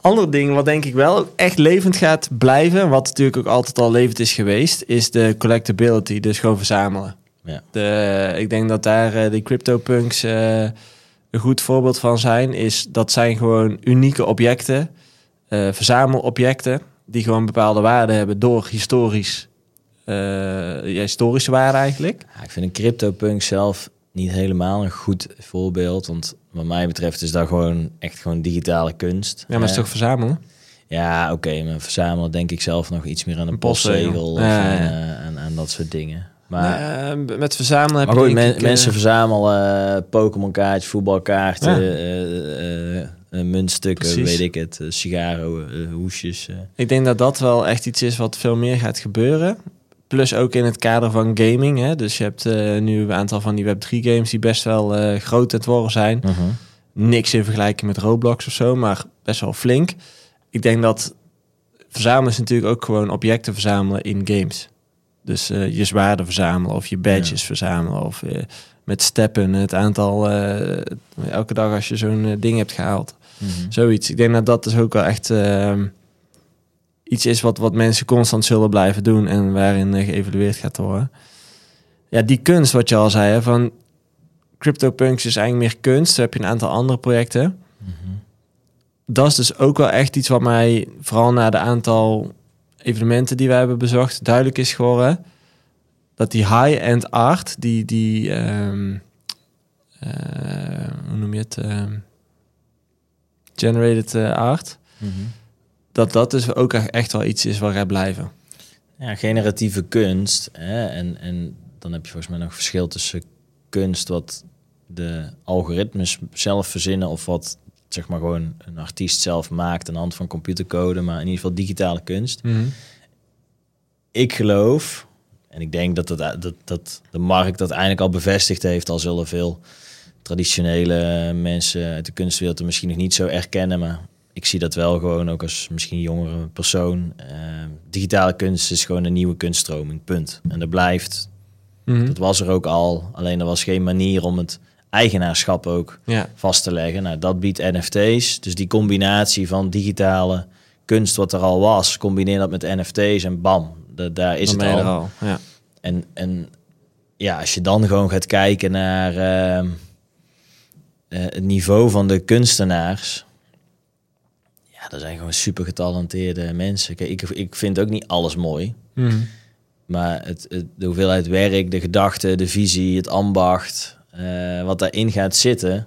[SPEAKER 1] Andere ding wat denk ik wel echt levend gaat blijven, wat natuurlijk ook altijd al levend is geweest, is de collectability, dus gewoon verzamelen.
[SPEAKER 2] Ja.
[SPEAKER 1] De, ik denk dat daar eh, de CryptoPunks eh, een goed voorbeeld van zijn. Is dat zijn gewoon unieke objecten, eh, verzamelobjecten, die gewoon bepaalde waarde hebben door historisch, ja, historische waarde eigenlijk.
[SPEAKER 2] Ja, ik vind een CryptoPunk zelf niet helemaal een goed voorbeeld. Want wat mij betreft is dat gewoon echt gewoon digitale kunst.
[SPEAKER 1] Ja, maar het is toch verzamelen?
[SPEAKER 2] Ja, oké. maar verzamelen denk ik zelf nog iets meer aan een
[SPEAKER 1] postzegel. Ja, ja,
[SPEAKER 2] eh, dat soort dingen. Maar,
[SPEAKER 1] Eh, met verzamelen heb je
[SPEAKER 2] men-
[SPEAKER 1] ik,
[SPEAKER 2] mensen verzamelen eh, Pokémon kaartjes, voetbalkaarten,
[SPEAKER 1] Ja.
[SPEAKER 2] Muntstukken,
[SPEAKER 1] Precies.
[SPEAKER 2] weet ik het, eh, sigaren, eh, hoesjes. eh.
[SPEAKER 1] Ik denk dat dat wel echt iets is wat veel meer gaat gebeuren. Plus ook in het kader van gaming. Hè? Dus je hebt eh, nu een aantal van die Web3-games die best wel eh, groot aan het worden zijn. Niks in vergelijking met Roblox of zo, maar best wel flink. Ik denk dat verzamelen is natuurlijk ook gewoon objecten verzamelen in games. Dus eh, je zwaarden verzamelen of je badges verzamelen. Of eh, met steppen het aantal... eh, elke dag als je zo'n eh, ding hebt gehaald.
[SPEAKER 2] Mhm.
[SPEAKER 1] Zoiets. Ik denk dat dat dus ook wel echt ehm, iets is wat, wat mensen constant zullen blijven doen en waarin geëvalueerd gaat worden. Ja, die kunst wat je al zei, hè, van CryptoPunks is eigenlijk meer kunst. Zo heb je een aantal andere projecten.
[SPEAKER 2] Mhm.
[SPEAKER 1] Dat is dus ook wel echt iets wat mij, vooral na de aantal evenementen die we hebben bezocht, duidelijk is geworden. Dat die high-end art, die, die ehm, eh, hoe noem je het? Ehm, generated eh, art.
[SPEAKER 2] Mhm.
[SPEAKER 1] Dat dat dus ook echt wel iets is waar gaat blijven.
[SPEAKER 2] Ja, generatieve kunst. Hè? En, en dan heb je volgens mij nog verschil tussen kunst wat de algoritmes zelf verzinnen of wat zeg maar gewoon een artiest zelf maakt aan de hand van computercode, maar in ieder geval digitale kunst. Ik geloof, en ik denk dat, dat, dat, dat de markt dat eigenlijk al bevestigd heeft, al zullen veel traditionele mensen uit de kunstwereld het misschien nog niet zo erkennen, maar ik zie dat wel gewoon ook als misschien jongere persoon. Eh, digitale kunst is gewoon een nieuwe kunststroming, punt. En dat blijft.
[SPEAKER 1] Mhm.
[SPEAKER 2] Dat was er ook al, alleen er was geen manier om het eigenaarschap ook
[SPEAKER 1] Ja,
[SPEAKER 2] vast te leggen. Nou, dat biedt NFT's. Dus die combinatie van digitale kunst wat er al was, combineer dat met NFT's en bam, da- daar is
[SPEAKER 1] dan
[SPEAKER 2] het al.
[SPEAKER 1] al. Ja.
[SPEAKER 2] En, en ja, als je dan gewoon gaat kijken naar ehm, eh, het niveau van de kunstenaars. Ja, dat zijn gewoon super getalenteerde mensen. Kijk, ik, ik vind ook niet alles mooi.
[SPEAKER 1] Mhm.
[SPEAKER 2] Maar het, het, de hoeveelheid werk, de gedachte, de visie, het ambacht, eh, wat daarin gaat zitten,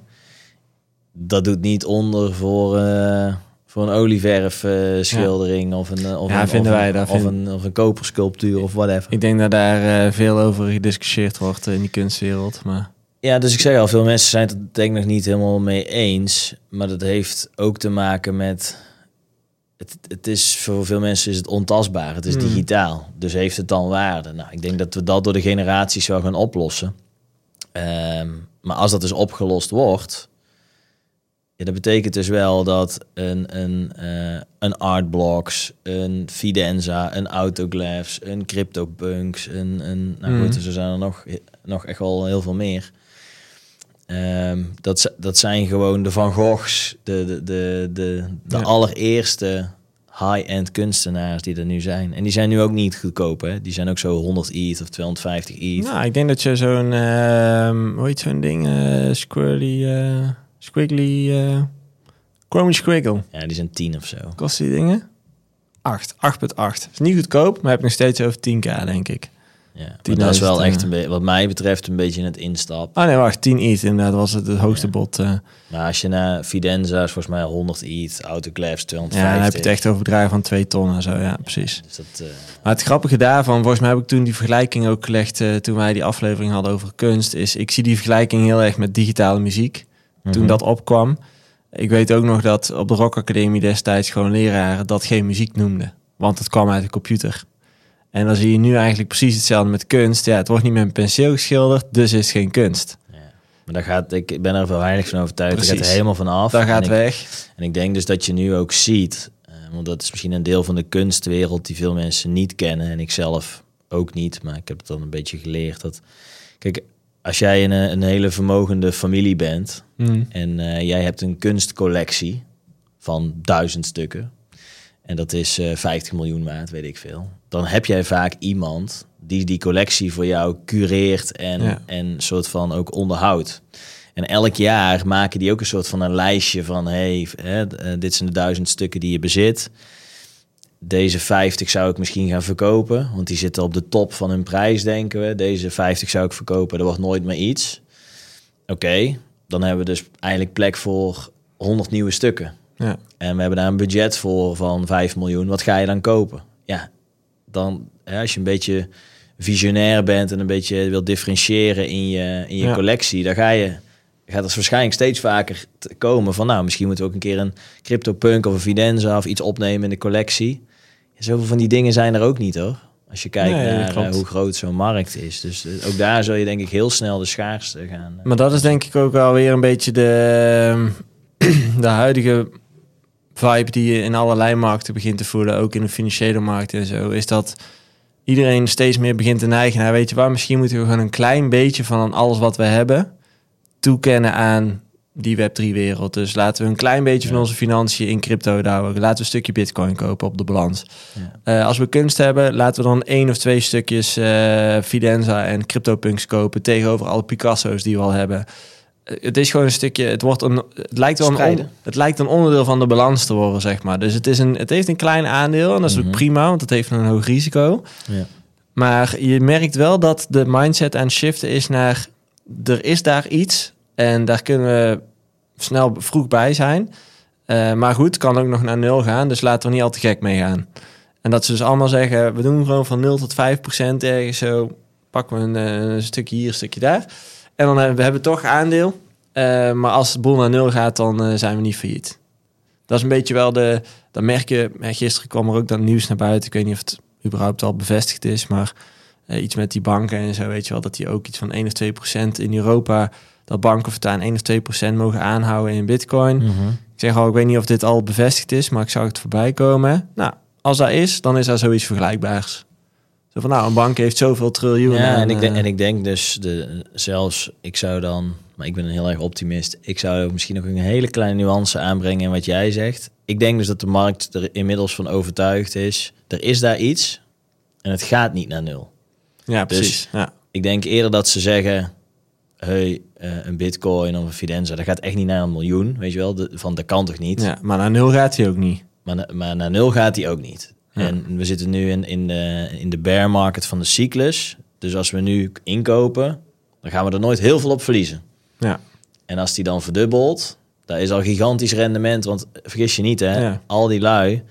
[SPEAKER 2] dat doet niet onder voor, eh, voor een olieverf schildering of een, eh, of,
[SPEAKER 1] Ja,
[SPEAKER 2] een,
[SPEAKER 1] vinden
[SPEAKER 2] of,
[SPEAKER 1] wij,
[SPEAKER 2] een,
[SPEAKER 1] dat
[SPEAKER 2] of,
[SPEAKER 1] vind-
[SPEAKER 2] een, of een kopersculptuur of whatever.
[SPEAKER 1] Ik denk dat daar eh, veel over gediscussieerd wordt in die kunstwereld. Maar
[SPEAKER 2] Ja, dus ik zeg al, veel mensen zijn het er denk ik nog niet helemaal mee eens. Maar dat heeft ook te maken met... Het, het is, voor veel mensen is het ontastbaar. Het is
[SPEAKER 1] Hmm.
[SPEAKER 2] digitaal. Dus heeft het dan waarde? Nou, ik denk dat we dat door de generaties wel gaan oplossen. Ehm, maar als dat dus opgelost wordt... Ja, dat betekent dus wel dat een, een, eh, een Artblocks, een Fidenza, een Autoglass, een CryptoPunks, een, een nou goed,
[SPEAKER 1] Mhm.
[SPEAKER 2] zo zijn er nog, nog echt wel heel veel meer. Ehm, dat, dat zijn gewoon de Van Goghs, de, de, de, de, de
[SPEAKER 1] Ja.
[SPEAKER 2] allereerste high-end kunstenaars die er nu zijn. En die zijn nu ook niet goedkoop, hè? Die zijn ook zo 100 ETH of 250 ETH.
[SPEAKER 1] nou, ik denk dat je zo'n, ehm hoe heet zo'n ding? eh squirrely, eh, squiggly, eh chromie squiggle.
[SPEAKER 2] Ja, die zijn 10 of zo.
[SPEAKER 1] Kost die dingen? 8, 8,8. Is niet goedkoop, maar heb ik nog steeds over 10k, denk ik.
[SPEAKER 2] Ja, dat is
[SPEAKER 1] 10.000,
[SPEAKER 2] wel
[SPEAKER 1] eh.
[SPEAKER 2] echt, een be- wat mij betreft, een beetje het instap.
[SPEAKER 1] Oh nee, wacht, 10 ETH inderdaad was het, het hoogste
[SPEAKER 2] Ja.
[SPEAKER 1] bod. eh.
[SPEAKER 2] Maar als je naar Fidenza is volgens mij 100 ETH, Autoclavs 250.
[SPEAKER 1] ja, dan heb je het echt over bedragen van 2 ton en zo, ja, precies.
[SPEAKER 2] Dus dat, eh,
[SPEAKER 1] Maar het grappige daarvan, volgens mij heb ik toen die vergelijking ook gelegd eh, toen wij die aflevering hadden over kunst, is ik zie die vergelijking heel erg met digitale muziek. Toen
[SPEAKER 2] mhm.
[SPEAKER 1] dat opkwam. Ik weet ook nog dat op de Rock Academie destijds gewoon leraren dat geen muziek noemden. Want het kwam uit de computer. En dan zie je nu eigenlijk precies hetzelfde met kunst. Ja, het wordt niet met een penseel geschilderd, dus is het geen kunst.
[SPEAKER 2] Ja. Maar daar gaat, ik ben er veel heilig van overtuigd. Dat gaat er
[SPEAKER 1] Precies.
[SPEAKER 2] helemaal van af.
[SPEAKER 1] Dat gaat
[SPEAKER 2] en ik,
[SPEAKER 1] weg.
[SPEAKER 2] En ik denk dus dat je nu ook ziet, eh, want dat is misschien een deel van de kunstwereld die veel mensen niet kennen. En ik zelf ook niet, maar ik heb het dan een beetje geleerd. Dat, kijk, als jij een, een hele vermogende familie bent
[SPEAKER 1] Mm.
[SPEAKER 2] en eh, jij hebt een kunstcollectie van duizend stukken. En dat is eh 50 miljoen waard, weet ik veel. Dan heb jij vaak iemand die die collectie voor jou cureert en,
[SPEAKER 1] Ja.
[SPEAKER 2] en soort van ook onderhoudt. En elk jaar maken die ook een soort van een lijstje van... hey, hè, eh, dit zijn de duizend stukken die je bezit. Deze 50 zou ik misschien gaan verkopen, want die zitten op de top van hun prijs, denken we. Deze 50 zou ik verkopen, er wordt nooit meer iets. Oké, dan hebben we dus eigenlijk plek voor 100 nieuwe stukken.
[SPEAKER 1] Ja.
[SPEAKER 2] En we hebben daar een budget voor van 5 miljoen. Wat ga je dan kopen? Ja, dan hè, als je een beetje visionair bent en een beetje wil differentiëren in je, in je
[SPEAKER 1] Ja.
[SPEAKER 2] collectie, dan ga je gaat er waarschijnlijk steeds vaker komen van nou, misschien moeten we ook een keer een CryptoPunk of een Fidenza of iets opnemen in de collectie. Zoveel van die dingen zijn er ook niet hoor. Als je kijkt
[SPEAKER 1] Nee,
[SPEAKER 2] naar eh, hoe groot zo'n markt is. Dus eh, ook daar zul je denk ik heel snel de schaarste gaan. eh,
[SPEAKER 1] Maar dat is denk ik ook wel weer een beetje de, de huidige vibe die je in allerlei markten begint te voelen. Ook in de financiële markt en zo. Is dat iedereen steeds meer begint te neigen naar, weet je waar, misschien moeten we gewoon een klein beetje van alles wat we hebben toekennen aan die Web3-wereld. Dus laten we een klein beetje van onze financiën in crypto houden. Laten we een stukje bitcoin kopen op de balans.
[SPEAKER 2] ja.
[SPEAKER 1] Eh, als we kunst hebben, laten we dan één of twee stukjes eh, Fidenza en CryptoPunks kopen tegenover alle Picasso's die we al hebben. Eh, het is gewoon een stukje, het, wordt een, het, lijkt wel een on- het lijkt een onderdeel van de balans te worden, zeg maar. Dus het, is een, het heeft een klein aandeel en dat is
[SPEAKER 2] Mhm.
[SPEAKER 1] prima, want het heeft een hoog risico.
[SPEAKER 2] Ja.
[SPEAKER 1] Maar je merkt wel dat de mindset aan het shiften is naar, er is daar iets en daar kunnen we snel vroeg bij zijn. Eh, maar goed, kan ook nog naar nul gaan, dus laten we niet al te gek mee gaan. En dat ze dus allemaal zeggen, we doen gewoon van 0 tot 5 procent ergens zo. Pakken we een, eh, een stukje hier, een stukje daar. En dan hebben we hebben toch aandeel. Eh, maar als het boel naar nul gaat, dan eh, zijn we niet failliet. Dat is een beetje wel de... Dan merk je... eh, Gisteren kwam er ook dat nieuws naar buiten. Ik weet niet of het überhaupt al bevestigd is, maar eh, iets met die banken en zo, weet je wel, dat die ook iets van 1 of 2 procent in Europa, dat banken voortaan 1 of 2 procent mogen aanhouden in bitcoin.
[SPEAKER 2] Mhm.
[SPEAKER 1] Ik zeg al, ik weet niet of dit al bevestigd is, maar ik zag het voorbij komen. Nou, als dat is, dan is dat zoiets vergelijkbaars. Zo van, nou, een bank heeft zoveel triljoen.
[SPEAKER 2] Ja, en ik, denk,
[SPEAKER 1] eh,
[SPEAKER 2] en ik denk dus de, zelfs, ik zou dan, maar ik ben een heel erg optimist, ik zou misschien nog een hele kleine nuance aanbrengen in wat jij zegt. Ik denk dus dat de markt er inmiddels van overtuigd is, er is daar iets en het gaat niet naar nul.
[SPEAKER 1] ja,
[SPEAKER 2] dus-
[SPEAKER 1] precies. ja.
[SPEAKER 2] Ik denk eerder dat ze zeggen, hey, eh, een bitcoin of een Fidenza, dat gaat echt niet naar een miljoen, weet je wel, de, van dat kan toch niet?
[SPEAKER 1] ja, maar naar nul gaat hij ook niet.
[SPEAKER 2] Maar, na- maar naar nul gaat hij ook niet.
[SPEAKER 1] Ja.
[SPEAKER 2] En we zitten nu in, in, de, in de bear market van de cyclus. Dus als we nu inkopen, dan gaan we er nooit heel veel op verliezen.
[SPEAKER 1] Ja,
[SPEAKER 2] En als die dan verdubbelt, dat is al gigantisch rendement. Want vergis je niet, hè,
[SPEAKER 1] Ja.
[SPEAKER 2] al die lui,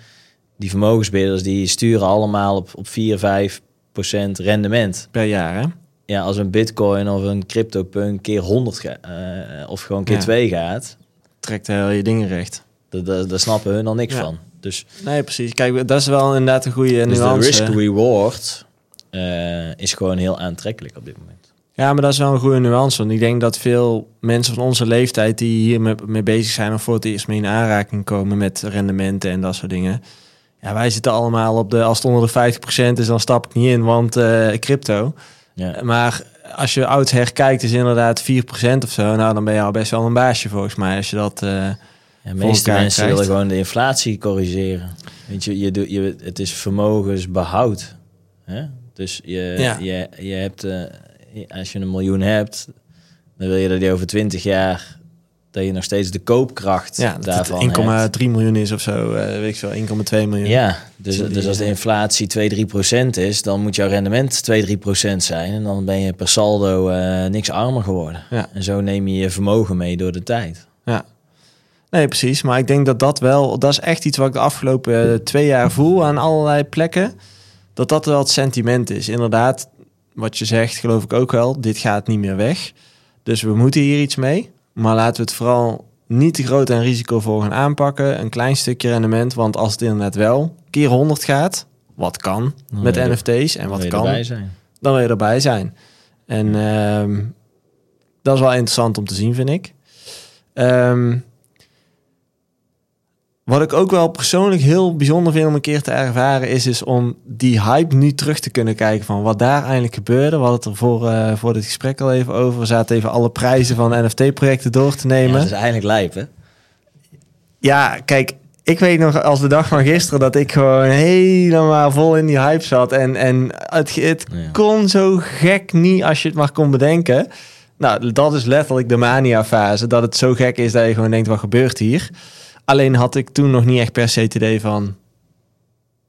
[SPEAKER 2] die vermogensbeheerders, die sturen allemaal op, op 4, 5 procent rendement.
[SPEAKER 1] per jaar, hè?
[SPEAKER 2] Ja, als een bitcoin of een CryptoPunk keer 100 ga- eh, of gewoon keer
[SPEAKER 1] Ja.
[SPEAKER 2] 2 gaat,
[SPEAKER 1] Trekt heel je dingen recht.
[SPEAKER 2] daar- snappen hun al niks
[SPEAKER 1] Ja.
[SPEAKER 2] van. Dus
[SPEAKER 1] Nee, precies. Kijk, dat is wel inderdaad een goede
[SPEAKER 2] Dus de
[SPEAKER 1] nuance.
[SPEAKER 2] risk-reward eh, is gewoon heel aantrekkelijk op dit moment.
[SPEAKER 1] Ja, maar dat is wel een goede nuance. Want ik denk dat veel mensen van onze leeftijd die hier mee, bezig zijn of voor het eerst mee in aanraking komen met rendementen en dat soort dingen. Ja, wij zitten allemaal op de, als het onder de 50% is, dan stap ik niet in, want eh, crypto.
[SPEAKER 2] Ja.
[SPEAKER 1] Maar als je oud herkijkt, is inderdaad 4% of zo. Nou, dan ben je al best wel een baasje volgens mij. Als je dat. eh,
[SPEAKER 2] Ja, de meeste mensen
[SPEAKER 1] krijgt.
[SPEAKER 2] willen gewoon de inflatie corrigeren. Weet je, je, doet- je, het is vermogensbehoud. Hè? Dus je,
[SPEAKER 1] Ja.
[SPEAKER 2] je, je hebt, eh, als je een miljoen hebt, dan wil je dat die over 20 jaar dat je nog steeds de koopkracht
[SPEAKER 1] Ja, dat
[SPEAKER 2] daarvan
[SPEAKER 1] het
[SPEAKER 2] hebt.
[SPEAKER 1] 1,3 miljoen is of zo. eh, weet ik veel, 1,2 miljoen.
[SPEAKER 2] Ja, dus,
[SPEAKER 1] Dus die,
[SPEAKER 2] dus als de
[SPEAKER 1] eh,
[SPEAKER 2] inflatie 2, 3 procent is, dan moet jouw rendement 2, 3 procent zijn. En dan ben je per saldo eh, niks armer geworden.
[SPEAKER 1] Ja.
[SPEAKER 2] En zo neem je je vermogen mee door de tijd.
[SPEAKER 1] Ja. Nee, precies. Maar ik denk dat dat wel... Dat is echt iets wat ik de afgelopen twee jaar voel aan allerlei plekken. Dat dat wel het sentiment is. Inderdaad, wat je zegt, geloof ik ook wel. Dit gaat niet meer weg. Dus we moeten hier iets mee. Maar laten we het vooral niet te groot en risicovol gaan aanpakken. Een klein stukje rendement. Want als het inderdaad wel keer 100 gaat... Wat kan met
[SPEAKER 2] er-
[SPEAKER 1] NFT's en wat kan,
[SPEAKER 2] erbij zijn.
[SPEAKER 1] dan wil je erbij zijn. En ehm, dat is wel interessant om te zien, vind ik. Ehm, wat ik ook wel persoonlijk heel bijzonder vind om een keer te ervaren, is, is om die hype nu terug te kunnen kijken van wat daar eigenlijk gebeurde. We hadden het er voor, eh, voor dit gesprek al even over. We zaten even alle prijzen van NFT-projecten door te
[SPEAKER 2] Ja,
[SPEAKER 1] nemen.
[SPEAKER 2] dat is eigenlijk lijp, hè?
[SPEAKER 1] Ja, kijk, ik weet nog als de dag van gisteren dat ik gewoon helemaal vol in die hype zat. En, en het, het
[SPEAKER 2] Ja.
[SPEAKER 1] kon zo gek niet als je het maar kon bedenken. Nou, dat is letterlijk de mania-fase. Dat het zo gek is dat je gewoon denkt, wat gebeurt hier? Alleen had ik toen nog niet echt per se het idee van...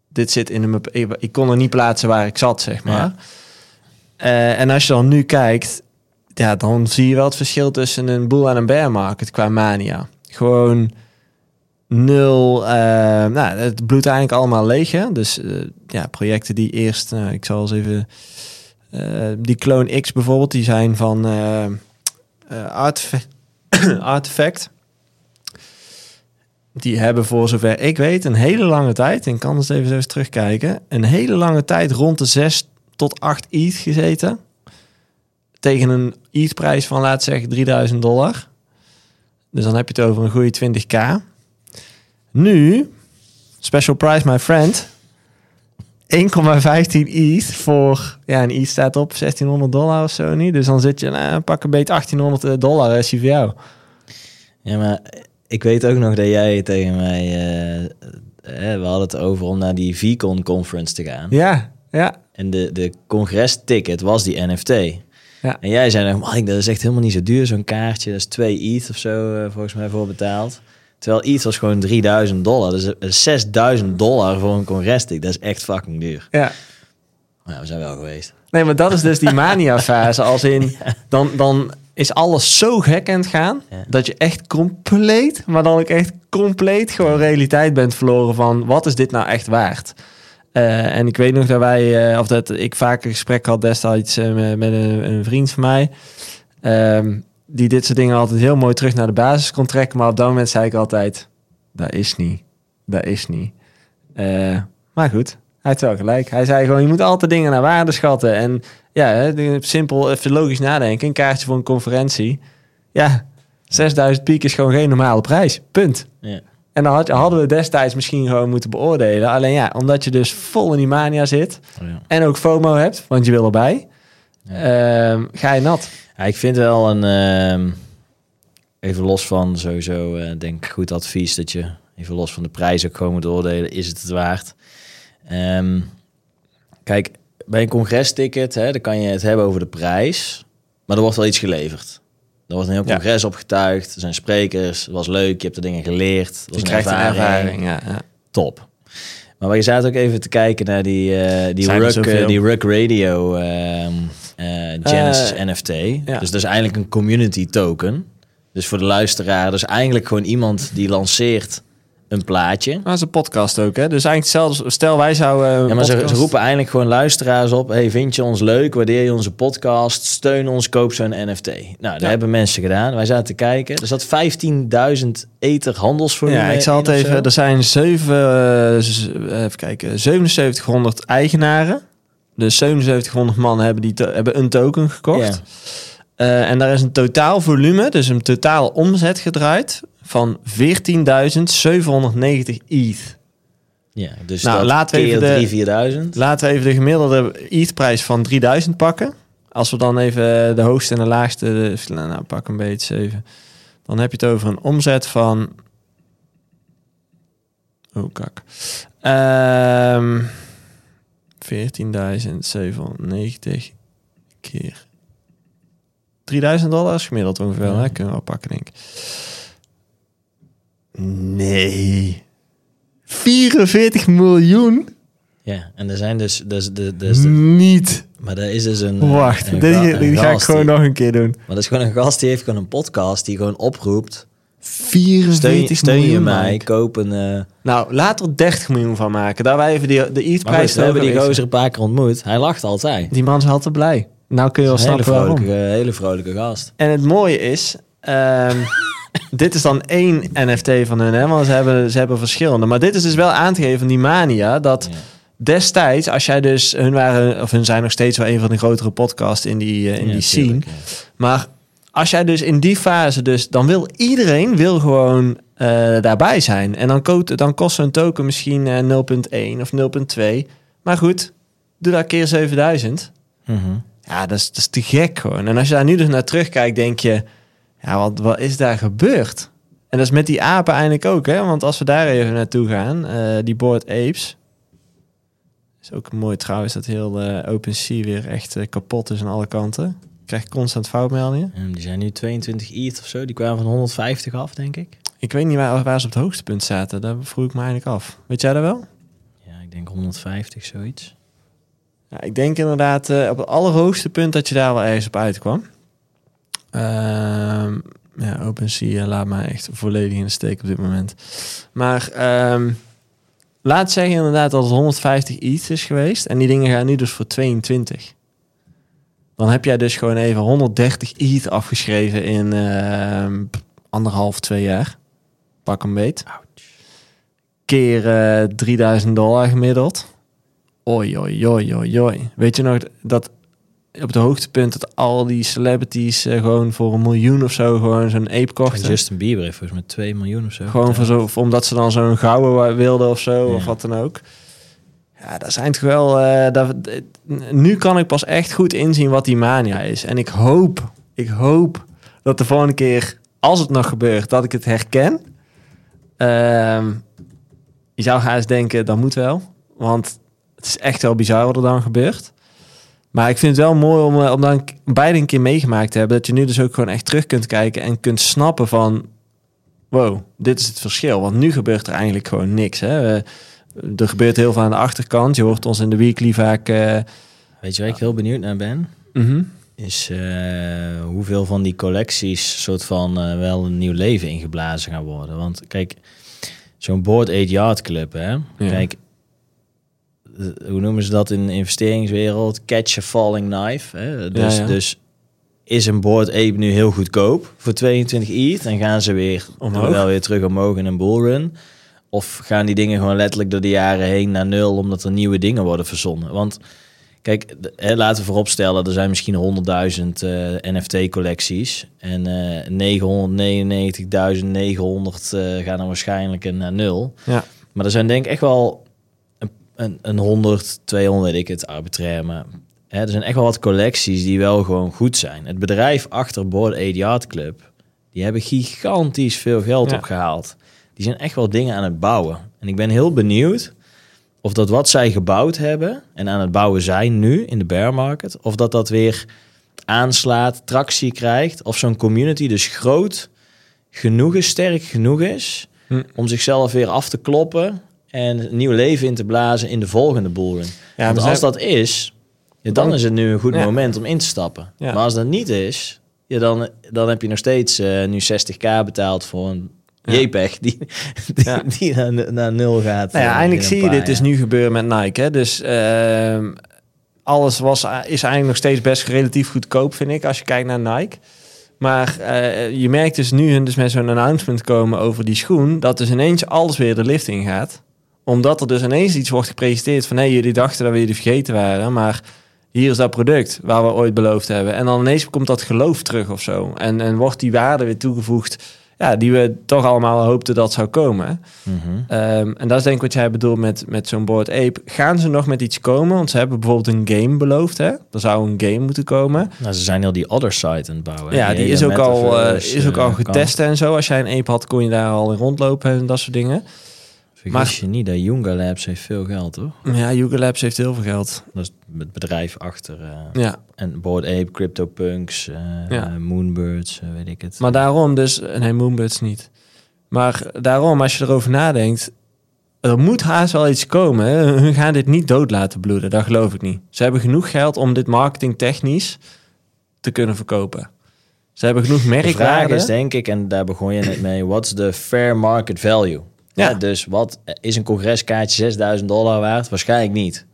[SPEAKER 1] Dit zit in een... Ik, kon er niet plaatsen waar ik zat, zeg maar.
[SPEAKER 2] Ja.
[SPEAKER 1] Eh, en als je dan nu kijkt... Ja, dan zie je wel het verschil tussen een boel en een bear market qua mania. Gewoon nul... eh, nou, het bloedt eigenlijk allemaal leeg, hè? Dus eh, ja, projecten die eerst... nou, ik zal eens even... die Clone X bijvoorbeeld, die zijn van Artefa- Artifact. Die hebben voor zover ik weet een hele lange tijd, en ik kan dus even zo eens terugkijken, een hele lange tijd rond de 6 tot 8 ETH gezeten. Tegen een ETH-prijs van, laat zeggen, 3000 dollar. Dus dan heb je het over een goede 20k. Nu, special price, my friend, 1,15 ETH voor, ja, een ETH staat op 1600 dollar of zo nu. Dus dan zit je, nou, pak een beetje 1800 dollar, is die voor jou.
[SPEAKER 2] Ja, maar ik weet ook nog dat jij tegen mij... eh, eh, we hadden het over om naar die VCon conference te gaan.
[SPEAKER 1] Ja, ja,
[SPEAKER 2] En de, de congres-ticket was die NFT.
[SPEAKER 1] Ja.
[SPEAKER 2] En jij zei nog, Mike, dat is echt helemaal niet zo duur, zo'n kaartje. Dat is 2 ETH of zo, eh, volgens mij, voor betaald. Terwijl ETH was gewoon 3000 dollar. Dus eh, 6000 dollar voor een congres-ticket. Dat is echt fucking duur.
[SPEAKER 1] ja.
[SPEAKER 2] Ja, we zijn wel geweest.
[SPEAKER 1] Nee, maar dat is dus die mania-fase. Als in, dan, dan is alles zo gek aan het gaan...
[SPEAKER 2] Ja.
[SPEAKER 1] dat je echt compleet, maar dan ook echt compleet... gewoon realiteit bent verloren van... wat is dit nou echt waard? Eh, en ik weet nog dat wij... eh, of dat ik vaak een gesprek had destijds eh, met, met een, een vriend van mij... ehm, die dit soort dingen altijd heel mooi terug naar de basis kon trekken. Maar op dat moment zei ik altijd... dat is niet. Dat is niet. Maar goed, heeft wel gelijk. Hij zei gewoon, je moet altijd dingen naar waarde schatten. En ja, simpel, even logisch nadenken. Een kaartje voor een conferentie. Ja, 6000 piek is gewoon geen normale prijs. Punt.
[SPEAKER 2] Ja.
[SPEAKER 1] En dan had, hadden we destijds misschien gewoon moeten beoordelen. Alleen ja, omdat je dus vol in die mania zit...
[SPEAKER 2] Oh, ja.
[SPEAKER 1] en ook FOMO hebt, want je wil erbij... ehm, ga je nat.
[SPEAKER 2] Ja, ik vind wel een... ehm, even los van sowieso, eh, denk ik, goed advies dat je... Even los van de prijs ook gewoon moet oordelen. Is het het waard? Ehm, kijk, bij een congres-ticket, hè, dan kan je het hebben over de prijs. Maar er wordt wel iets geleverd. Er wordt een heel
[SPEAKER 1] Ja.
[SPEAKER 2] congres opgetuigd. Er zijn sprekers. Het was leuk. Je hebt er dingen geleerd.
[SPEAKER 1] Je krijgt een ervaring. Ja, ja.
[SPEAKER 2] Top. Maar je zaten ook even te kijken naar die, eh die,
[SPEAKER 1] zoveel?
[SPEAKER 2] eh, die Rug Radio ehm, eh, Genesis NFT.
[SPEAKER 1] ja.
[SPEAKER 2] Dus dat is eigenlijk een community token. Dus voor de luisteraar, dus eigenlijk gewoon iemand die lanceert een plaatje.
[SPEAKER 1] Maar dat is een podcast ook, hè? Dus eigenlijk hetzelfde. Stel, wij zouden...
[SPEAKER 2] Ja, maar ze, ze roepen eigenlijk gewoon luisteraars op. Hey, vind je ons leuk? Waardeer je onze podcast? Steun ons, koop zo'n NFT. Nou, dat
[SPEAKER 1] Ja.
[SPEAKER 2] hebben mensen gedaan. Wij zaten te kijken. Er zat 15.000 ether handelsvolume
[SPEAKER 1] Ja, ik zal het even. Er zijn zeven, eh, z- even kijken, 7700 eigenaren. Dus 7700 man hebben, die hebben een token gekocht.
[SPEAKER 2] Ja.
[SPEAKER 1] Eh, en daar is een totaal volume, dus een totaal omzet gedraaid van 14.790 ETH.
[SPEAKER 2] Ja, dus
[SPEAKER 1] Nou, laten we even de-
[SPEAKER 2] 3, 4000.
[SPEAKER 1] Laten we even de gemiddelde ETH-prijs van 3000 pakken. Als we dan even de hoogste en de laagste, nou, pak een beetje 7. Dan heb je het over een omzet van... Oh, kak. Ehm 14.790 keer 3000 dollar is gemiddeld ongeveer.
[SPEAKER 2] Ja.
[SPEAKER 1] Hè? Kunnen we wel pakken, denk ik. Nee. 44 miljoen?
[SPEAKER 2] Ja, en er zijn dus... dus, dus, dus
[SPEAKER 1] Niet.
[SPEAKER 2] maar er is dus een...
[SPEAKER 1] Wacht,
[SPEAKER 2] een
[SPEAKER 1] dit,
[SPEAKER 2] ga-
[SPEAKER 1] die
[SPEAKER 2] een
[SPEAKER 1] ga ik gewoon
[SPEAKER 2] die-
[SPEAKER 1] nog een keer doen.
[SPEAKER 2] Maar dat is gewoon een gast die heeft gewoon een podcast die gewoon oproept.
[SPEAKER 1] 44
[SPEAKER 2] Steun, steun je mij,
[SPEAKER 1] Mike.
[SPEAKER 2] koop een... eh
[SPEAKER 1] Nou, laat er 30 miljoen van maken. Daar wij even die, de eatprijs
[SPEAKER 2] we hebben die gozer een paar keer ontmoet. Hij lacht altijd.
[SPEAKER 1] Die man is altijd blij. Nou kun je wel
[SPEAKER 2] hele
[SPEAKER 1] snappen waarom.
[SPEAKER 2] vrolijke, hele vrolijke gast.
[SPEAKER 1] En het mooie is, ehm, dit is dan één NFT van hun, hè, want ze hebben, ze hebben verschillende. Maar dit is dus wel aan te geven van die mania, dat
[SPEAKER 2] Ja.
[SPEAKER 1] destijds, als jij dus, hun waren, of hun zijn nog steeds wel een van de grotere podcasts in die, eh, in
[SPEAKER 2] Ja,
[SPEAKER 1] die scene.
[SPEAKER 2] tuurlijk, ja.
[SPEAKER 1] Maar als jij dus in die fase, dus dan wil iedereen wil gewoon eh, daarbij zijn. En dan, kost, dan kost zo'n token misschien eh, 0.1 of 0.2. Maar goed, doe dat keer 7000.
[SPEAKER 2] Mhm.
[SPEAKER 1] Ja, dat is, dat is te gek gewoon. En als je daar nu dus naar terugkijkt, denk je... Ja, wat, wat is daar gebeurd? En dat is met die apen eigenlijk ook, hè? Want als we daar even naartoe gaan, eh, die Board Apes... Is ook mooi trouwens dat heel eh OpenSea weer echt eh, kapot is aan alle kanten. Krijg constant foutmeldingen.
[SPEAKER 2] En die zijn nu 22 ETH of zo. Die kwamen van 150 af, denk ik.
[SPEAKER 1] Ik weet niet waar, waar ze op het hoogste punt zaten. Daar vroeg ik me eigenlijk af. Weet jij dat wel?
[SPEAKER 2] Ja, ik denk 150, zoiets.
[SPEAKER 1] Ja, ik denk inderdaad op het allerhoogste punt dat je daar wel ergens op uitkwam. Ehm ja, OpenSea eh, laat mij echt volledig in de steek op dit moment. Maar ehm, laat zeggen inderdaad dat het 150 ETH is geweest. En die dingen gaan nu dus voor 22. Dan heb jij dus gewoon even 130 ETH afgeschreven in ehm, anderhalf, twee jaar. Pak een beet. Keer eh 3000 dollar gemiddeld. Oei, oei, oei, oei, oei. Weet je nog dat op het hoogtepunt dat al die celebrities eh, gewoon voor een miljoen of zo gewoon zo'n ape
[SPEAKER 2] En
[SPEAKER 1] kochten?
[SPEAKER 2] Justin Bieber heeft volgens mij 2 miljoen of zo.
[SPEAKER 1] Gewoon voor zo, omdat ze dan zo'n gouden wilden of zo,
[SPEAKER 2] Ja.
[SPEAKER 1] of wat dan ook. Ja, dat zijn toch wel... eh, dat, nu kan ik pas echt goed inzien wat die mania is. En ik hoop, ik hoop dat de volgende keer, als het nog gebeurt, dat ik het herken. Ehm, je zou eens denken, dat moet wel. Want het is echt wel bizar wat er dan gebeurt. Maar ik vind het wel mooi om, eh, om dan beide een keer meegemaakt te hebben. Dat je nu dus ook gewoon echt terug kunt kijken en kunt snappen van... Wow, dit is het verschil. Want nu gebeurt er eigenlijk gewoon niks. Hè? Eh, er gebeurt heel veel aan de achterkant. Je hoort ons in de weekly vaak... eh,
[SPEAKER 2] Weet je waar ik heel benieuwd naar ben?
[SPEAKER 1] mhm.
[SPEAKER 2] Is hoeveel van die collecties soort van wel een nieuw leven ingeblazen gaan worden. Want kijk, zo'n Board 8 Yard Club, hè? Kijk, hoe noemen ze dat in de investeringswereld? Catch a falling knife. Hè? Dus,
[SPEAKER 1] ja.
[SPEAKER 2] dus is een Board Ape nu heel goedkoop voor 22 ETH en gaan ze weer
[SPEAKER 1] Omhoog.
[SPEAKER 2] wel weer terug omhoog in een bullrun? Of gaan die dingen gewoon letterlijk door de jaren heen naar nul omdat er nieuwe dingen worden verzonnen? Want kijk, hè, laten we vooropstellen, er zijn misschien 100.000 eh, NFT-collecties en eh 999.900 eh gaan dan waarschijnlijk een naar nul.
[SPEAKER 1] Ja.
[SPEAKER 2] Maar er zijn denk ik echt wel een, een, een 100, 200, weet ik het, arbitrair. Maar hè, er zijn echt wel wat collecties die wel gewoon goed zijn. Het bedrijf achter Board 8 Yard Club, die hebben gigantisch veel geld
[SPEAKER 1] Ja.
[SPEAKER 2] opgehaald. Die zijn echt wel dingen aan het bouwen. En ik ben heel benieuwd of dat wat zij gebouwd hebben en aan het bouwen zijn nu in de bear market, of dat dat weer aanslaat, tractie krijgt, of zo'n community dus groot genoeg is, sterk genoeg is,
[SPEAKER 1] Hm.
[SPEAKER 2] om zichzelf weer af te kloppen en een nieuw leven in te blazen in de volgende bullrun.
[SPEAKER 1] Ja,
[SPEAKER 2] Want als
[SPEAKER 1] zijn-
[SPEAKER 2] dat is, ja, dan is het nu een goed
[SPEAKER 1] Ja.
[SPEAKER 2] moment om in te stappen. Maar als dat niet is, ja, dan, dan heb je nog steeds eh, nu 60k betaald voor een. JPEG die, die, die naar, naar nul gaat.
[SPEAKER 1] Nou ja,
[SPEAKER 2] eh,
[SPEAKER 1] eindelijk
[SPEAKER 2] in
[SPEAKER 1] zie je dit dus nu gebeuren met Nike. Hè? Dus ehm, alles was, is eigenlijk nog steeds best relatief goedkoop, vind ik, als je kijkt naar Nike. Maar eh, je merkt dus nu hun dus met zo'n announcement komen over die schoen, dat dus ineens alles weer de lift in gaat. Omdat er dus ineens iets wordt gepresenteerd van, hé, jullie dachten dat we jullie vergeten waren, maar hier is dat product waar we ooit beloofd hebben. En dan ineens komt dat geloof terug of zo. En, en wordt die waarde weer toegevoegd, ja, die we toch allemaal hoopten dat zou komen.
[SPEAKER 2] Mhm.
[SPEAKER 1] Ehm, en dat is denk ik wat jij bedoelt met, met zo'n Board Ape. Gaan ze nog met iets komen? Want ze hebben bijvoorbeeld een game beloofd, hè? Er zou een game moeten komen.
[SPEAKER 2] Nou, ze zijn heel die other site aan het bouwen.
[SPEAKER 1] ja, die is ook, al, eh, is ook al getest en zo. Als jij een ape had, kon je daar al in rondlopen en dat soort dingen.
[SPEAKER 2] Vergis
[SPEAKER 1] Maar-
[SPEAKER 2] je niet, dat Younga Labs heeft veel geld, hoor.
[SPEAKER 1] Ja, Yuga Labs heeft heel veel geld.
[SPEAKER 2] Dat is het bedrijf achter. eh,
[SPEAKER 1] Ja,
[SPEAKER 2] En Board Ape, CryptoPunks,
[SPEAKER 1] Ja.
[SPEAKER 2] Moonbirds, eh, weet ik het.
[SPEAKER 1] maar daarom dus... Nee, Moonbirds niet. Maar daarom, als je erover nadenkt, er moet haast wel iets komen. hè. Hun gaan dit niet dood laten bloeden, dat geloof ik niet. Ze hebben genoeg geld om dit marketingtechnisch te kunnen verkopen. Ze hebben genoeg
[SPEAKER 2] De vraag
[SPEAKER 1] merkwaarde.
[SPEAKER 2] is denk ik, en daar begon je net mee, what's the fair market value?
[SPEAKER 1] Ja.
[SPEAKER 2] Dus wat is een congreskaartje 6000 dollar waard? Waarschijnlijk niet.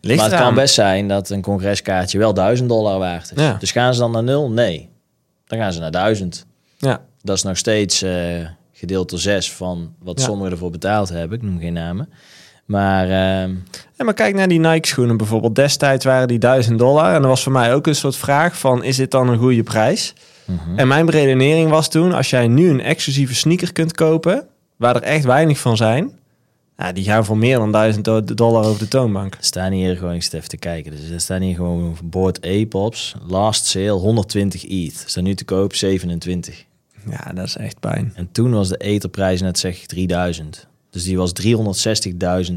[SPEAKER 1] Ligt
[SPEAKER 2] maar het kan best zijn dat een congreskaartje wel 1000 dollar waard is.
[SPEAKER 1] Ja.
[SPEAKER 2] Dus gaan ze dan naar nul? Nee. Dan gaan ze naar 1000.
[SPEAKER 1] Ja,
[SPEAKER 2] Dat is nog steeds eh, gedeeld door 6 van wat
[SPEAKER 1] Ja.
[SPEAKER 2] sommigen ervoor betaald hebben. Ik noem geen namen. Maar
[SPEAKER 1] Ja, maar kijk naar die Nike-schoenen bijvoorbeeld. Destijds waren die 1000 dollar. En er was voor mij ook een soort vraag van... is dit dan een goede prijs?
[SPEAKER 2] mhm.
[SPEAKER 1] En mijn redenering was toen... als jij nu een exclusieve sneaker kunt kopen... waar er echt weinig van zijn... Ja, die gaan voor meer dan 1000 do- dollar over de toonbank.
[SPEAKER 2] er staan hier gewoon, ik zit even te kijken. Dus er staan hier gewoon boord A-pops. Last sale 120 ETH. Staan nu te koop 27.
[SPEAKER 1] Ja, dat is echt pijn.
[SPEAKER 2] En toen was de etherprijs net zeg 3000. Dus die was 360.000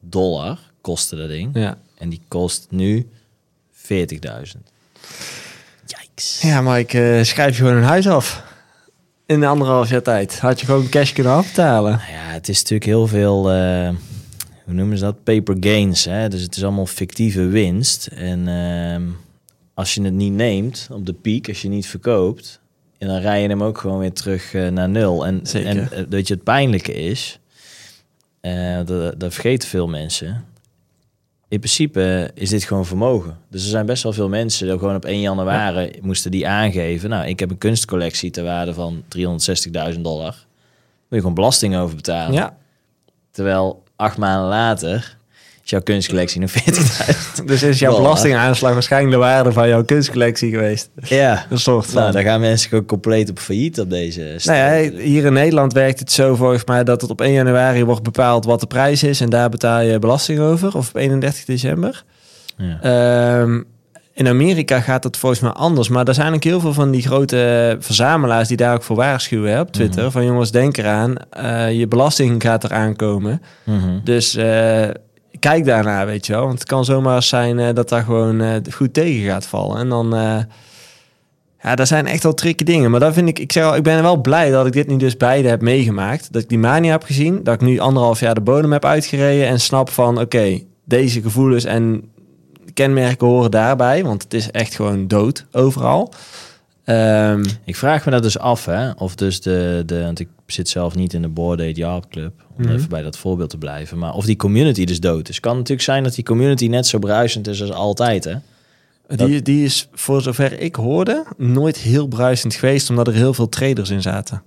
[SPEAKER 2] dollar kostte dat ding.
[SPEAKER 1] Ja.
[SPEAKER 2] En die kost nu 40.000. Yikes.
[SPEAKER 1] Ja, maar ik eh, schrijf je gewoon een huis af. In anderhalf jaar tijd. Had je gewoon cash kunnen afbetalen.
[SPEAKER 2] Nou ja, het is natuurlijk heel veel, eh, hoe noemen ze dat? Paper gains. Hè? Dus het is allemaal fictieve winst. En ehm, als je het niet neemt op de piek, als je niet verkoopt, en dan rij je hem ook gewoon weer terug eh, naar nul. En,
[SPEAKER 1] Zeker.
[SPEAKER 2] en eh, weet je, het pijnlijke is, dat, dat vergeten veel mensen. In principe is dit gewoon vermogen. Dus er zijn best wel veel mensen die gewoon op 1 januari moesten die aangeven. Nou, ik heb een kunstcollectie ter waarde van 360.000 dollar. Moet je gewoon belasting over betalen.
[SPEAKER 1] Ja,
[SPEAKER 2] Terwijl acht maanden later is jouw kunstcollectie nog 40.000.
[SPEAKER 1] dus is jouw belastingaanslag waarschijnlijk de waarde van jouw kunstcollectie geweest.
[SPEAKER 2] ja.
[SPEAKER 1] Een soort van.
[SPEAKER 2] Nou, dan gaan mensen gewoon compleet op failliet op deze
[SPEAKER 1] Nou
[SPEAKER 2] stijl.
[SPEAKER 1] ja, hier in Nederland werkt het zo volgens mij dat het op 1 januari wordt bepaald wat de prijs is en daar betaal je belasting over. Of op 31 december.
[SPEAKER 2] Ja.
[SPEAKER 1] Ehm, in Amerika gaat het volgens mij anders. Maar er zijn ook heel veel van die grote verzamelaars die daar ook voor waarschuwen hè, op Twitter. Van jongens, denk eraan, eh, je belasting gaat eraan komen.
[SPEAKER 2] Mhm.
[SPEAKER 1] Dus eh, kijk daarna, weet je wel. Want het kan zomaar zijn eh, dat daar gewoon eh, goed tegen gaat vallen. En dan... eh, ja, dat zijn echt wel tricky dingen. Maar dan vind ik, ik zeg al, ik ben wel blij dat ik dit nu dus beide heb meegemaakt. Dat ik die mania heb gezien. Dat ik nu anderhalf jaar de bodem heb uitgereden. En snap van, oké, deze gevoelens en kenmerken horen daarbij. Want het is echt gewoon dood overal. Ehm,
[SPEAKER 2] Ik vraag me dat dus af, hè, of dus de, de want ik zit zelf niet in de Board Yard Club, om
[SPEAKER 1] Mhm.
[SPEAKER 2] even bij dat voorbeeld te blijven, maar of die community dus dood is. Kan natuurlijk zijn dat die community net zo bruisend is als altijd, hè?
[SPEAKER 1] die, die is, voor zover ik hoorde, nooit heel bruisend geweest. Omdat er heel veel traders in zaten.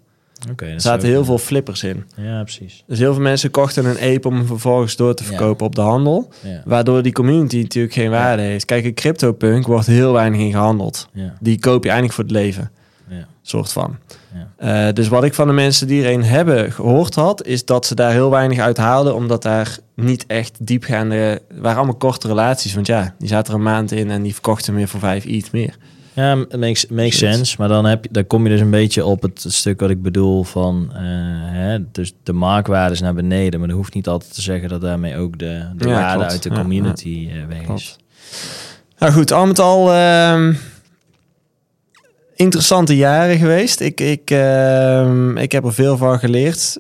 [SPEAKER 1] Er zaten heel veel flippers in.
[SPEAKER 2] Ja, precies.
[SPEAKER 1] Dus heel veel mensen kochten een ape om hem vervolgens door te
[SPEAKER 2] Ja.
[SPEAKER 1] verkopen op de handel.
[SPEAKER 2] Ja.
[SPEAKER 1] Waardoor die community natuurlijk geen waarde heeft. Kijk, een CryptoPunk wordt heel weinig in gehandeld. Die koop je eigenlijk voor het leven,
[SPEAKER 2] Ja.
[SPEAKER 1] soort van.
[SPEAKER 2] Ja.
[SPEAKER 1] Eh, dus wat ik van de mensen die er een hebben gehoord had, is dat ze daar heel weinig uit haalden, omdat daar niet echt diepgaande, waren allemaal korte relaties. Want ja, die zaten er een maand in en die verkochten meer voor vijf iets meer.
[SPEAKER 2] Ja, makes, makes
[SPEAKER 1] Zoiets.
[SPEAKER 2] sense. Maar dan, heb je, dan kom je dus een beetje op het stuk wat ik bedoel van... eh, hè, dus de marktwaarde is naar beneden. Maar dat hoeft niet altijd te zeggen dat daarmee ook de, de
[SPEAKER 1] Ja,
[SPEAKER 2] waarde
[SPEAKER 1] klopt.
[SPEAKER 2] uit de
[SPEAKER 1] Ja,
[SPEAKER 2] community eh, weg is.
[SPEAKER 1] Klopt. Nou goed, al met al ehm, interessante jaren geweest. Ik, ik, ehm, ik heb er veel van geleerd.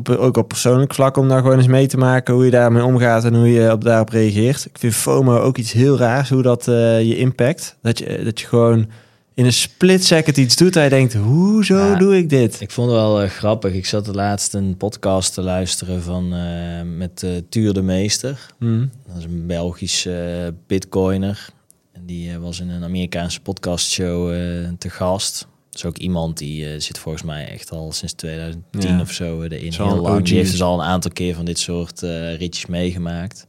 [SPEAKER 1] Op, ook op persoonlijk vlak om daar gewoon eens mee te maken hoe je daarmee omgaat en hoe je op, daarop reageert. Ik vind FOMO ook iets heel raars, hoe dat eh, je impact. Dat je, dat je gewoon in een split second iets doet en je denkt, hoezo
[SPEAKER 2] Ja.
[SPEAKER 1] doe ik dit?
[SPEAKER 2] Ik vond het wel eh, grappig. Ik zat de laatst een podcast te luisteren van, eh, met Tuur de Meester.
[SPEAKER 1] Hm.
[SPEAKER 2] Dat is een Belgische bitcoiner. En die was in een Amerikaanse podcastshow te gast. Is ook iemand die eh, zit volgens mij echt al sinds 2010
[SPEAKER 1] Ja.
[SPEAKER 2] of zo eh, erin.
[SPEAKER 1] Zo'n
[SPEAKER 2] Heel lang.
[SPEAKER 1] OG.
[SPEAKER 2] Die heeft dus al een aantal keer van dit soort eh, ritjes meegemaakt.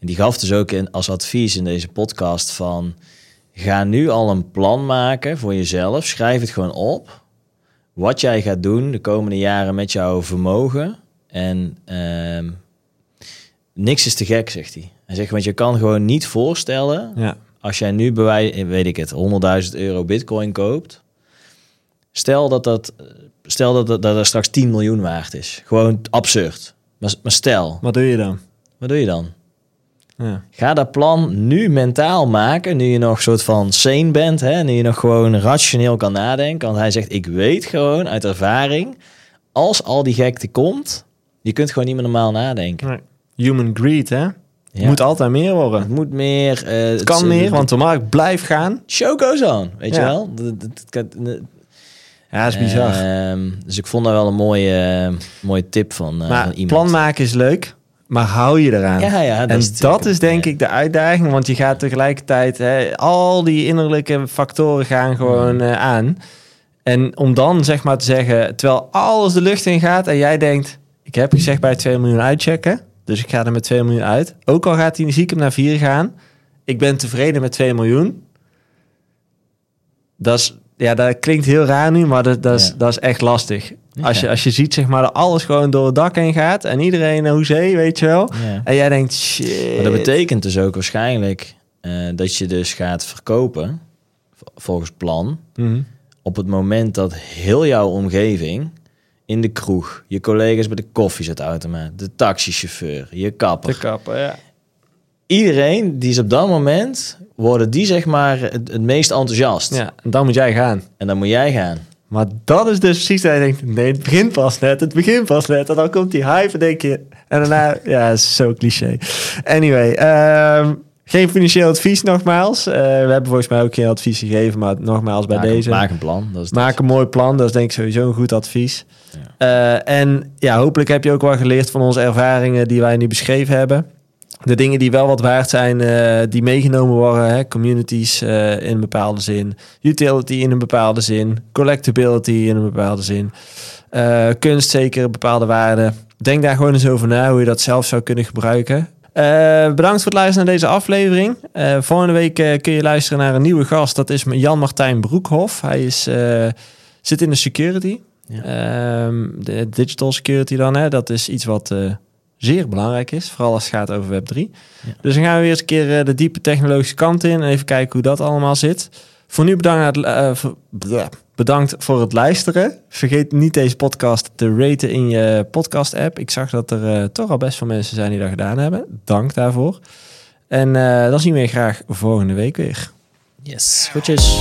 [SPEAKER 2] En die gaf dus ook in, als advies in deze podcast van... Ga nu al een plan maken voor jezelf. Schrijf het gewoon op. Wat jij gaat doen de komende jaren met jouw vermogen. En ehm, niks is te gek, zegt hij. Hij zegt, want je kan gewoon niet voorstellen...
[SPEAKER 1] Ja,
[SPEAKER 2] als jij nu bij, weet ik het, 100.000 euro bitcoin koopt... Stel dat dat, stel dat, dat, dat er straks 10 miljoen waard is. Gewoon absurd. Maar, maar stel,
[SPEAKER 1] wat doe je dan?
[SPEAKER 2] wat doe je dan?
[SPEAKER 1] Ja.
[SPEAKER 2] Ga dat plan nu mentaal maken, nu je nog soort van sane bent, hè? nu je nog gewoon rationeel kan nadenken. Want hij zegt, ik weet gewoon uit ervaring als al die gekte komt, je kunt gewoon niet meer normaal nadenken.
[SPEAKER 1] Nee. Human greed, hè?
[SPEAKER 2] Ja.
[SPEAKER 1] Moet altijd meer worden.
[SPEAKER 2] Het moet meer. eh,
[SPEAKER 1] Het kan meer, want de markt blijft gaan.
[SPEAKER 2] show goes on, weet je wel? Dat- dat- dat- dat-
[SPEAKER 1] Ja, dat is bizar.
[SPEAKER 2] Ehm, dus ik vond dat wel een mooie, mooie tip van, eh,
[SPEAKER 1] maar
[SPEAKER 2] van iemand.
[SPEAKER 1] plan maken is leuk, maar hou je eraan.
[SPEAKER 2] Ja, ja, dat
[SPEAKER 1] en
[SPEAKER 2] is
[SPEAKER 1] dat is denk
[SPEAKER 2] Ja.
[SPEAKER 1] ik de uitdaging, want je gaat tegelijkertijd hè, al die innerlijke factoren gaan gewoon
[SPEAKER 2] Mm.
[SPEAKER 1] eh, aan. En om dan zeg maar te zeggen, terwijl alles de lucht in gaat en jij denkt, ik heb gezegd bij 2 miljoen uitchecken, dus ik ga er met 2 miljoen uit. Ook al gaat hij ziek naar 4 gaan, ik ben tevreden met 2 miljoen. Dat is, ja, dat klinkt heel raar nu, maar dat, dat, is,
[SPEAKER 2] Ja.
[SPEAKER 1] dat is echt lastig. Als, je, als je ziet zeg maar, dat alles gewoon door het dak heen gaat en iedereen naar hoezee, weet je wel.
[SPEAKER 2] Ja.
[SPEAKER 1] En jij denkt, shit.
[SPEAKER 2] Maar dat betekent dus ook waarschijnlijk eh, dat je dus gaat verkopen, volgens plan,
[SPEAKER 1] Mhm.
[SPEAKER 2] op het moment dat heel jouw omgeving in de kroeg, je collega's bij de koffiezetautomaat, de taxichauffeur, je kapper,
[SPEAKER 1] Te kappen, ja.
[SPEAKER 2] Iedereen die is op dat moment worden die zeg maar het, het meest enthousiast.
[SPEAKER 1] Ja, en dan moet jij gaan.
[SPEAKER 2] En dan moet jij gaan.
[SPEAKER 1] Maar dat is dus precies dat je denkt, nee, het begint pas net, het begint pas net. En dan komt die hype en denk je, en daarna, ja, is zo cliché. Anyway, ehm, geen financieel advies nogmaals. Eh, we hebben volgens mij ook geen advies gegeven, maar nogmaals bij
[SPEAKER 2] maak,
[SPEAKER 1] deze.
[SPEAKER 2] maak een plan. Dat is
[SPEAKER 1] Maak een mooi plan, dat is denk ik sowieso een goed advies.
[SPEAKER 2] Ja.
[SPEAKER 1] Eh, en ja, hopelijk heb je ook wel geleerd van onze ervaringen die wij nu beschreven hebben. De dingen die wel wat waard zijn, eh, die meegenomen worden. Hè? Communities eh, in een bepaalde zin. Utility in een bepaalde zin. Collectability in een bepaalde zin. Eh, kunst zeker een bepaalde waarde. Denk daar gewoon eens over na hoe je dat zelf zou kunnen gebruiken. Bedankt voor het luisteren naar deze aflevering. Volgende week kun je luisteren naar een nieuwe gast. Dat is Jan-Martijn Broekhoff. Hij is, zit in de security.
[SPEAKER 2] Ja.
[SPEAKER 1] Ehm, de digital security dan. Hè? Dat is iets wat zeer belangrijk is. Vooral als het gaat over Web3.
[SPEAKER 2] Ja.
[SPEAKER 1] Dus dan gaan we weer eens een keer eh, de diepe technologische kant in. En even kijken hoe dat allemaal zit. Voor nu bedankt, eh, bedankt voor het luisteren. Vergeet niet deze podcast te raten in je podcast app. Ik zag dat er eh, toch al best veel mensen zijn die dat gedaan hebben. Dank daarvoor. En dan zien we je graag volgende week weer.
[SPEAKER 2] Yes, goedjes.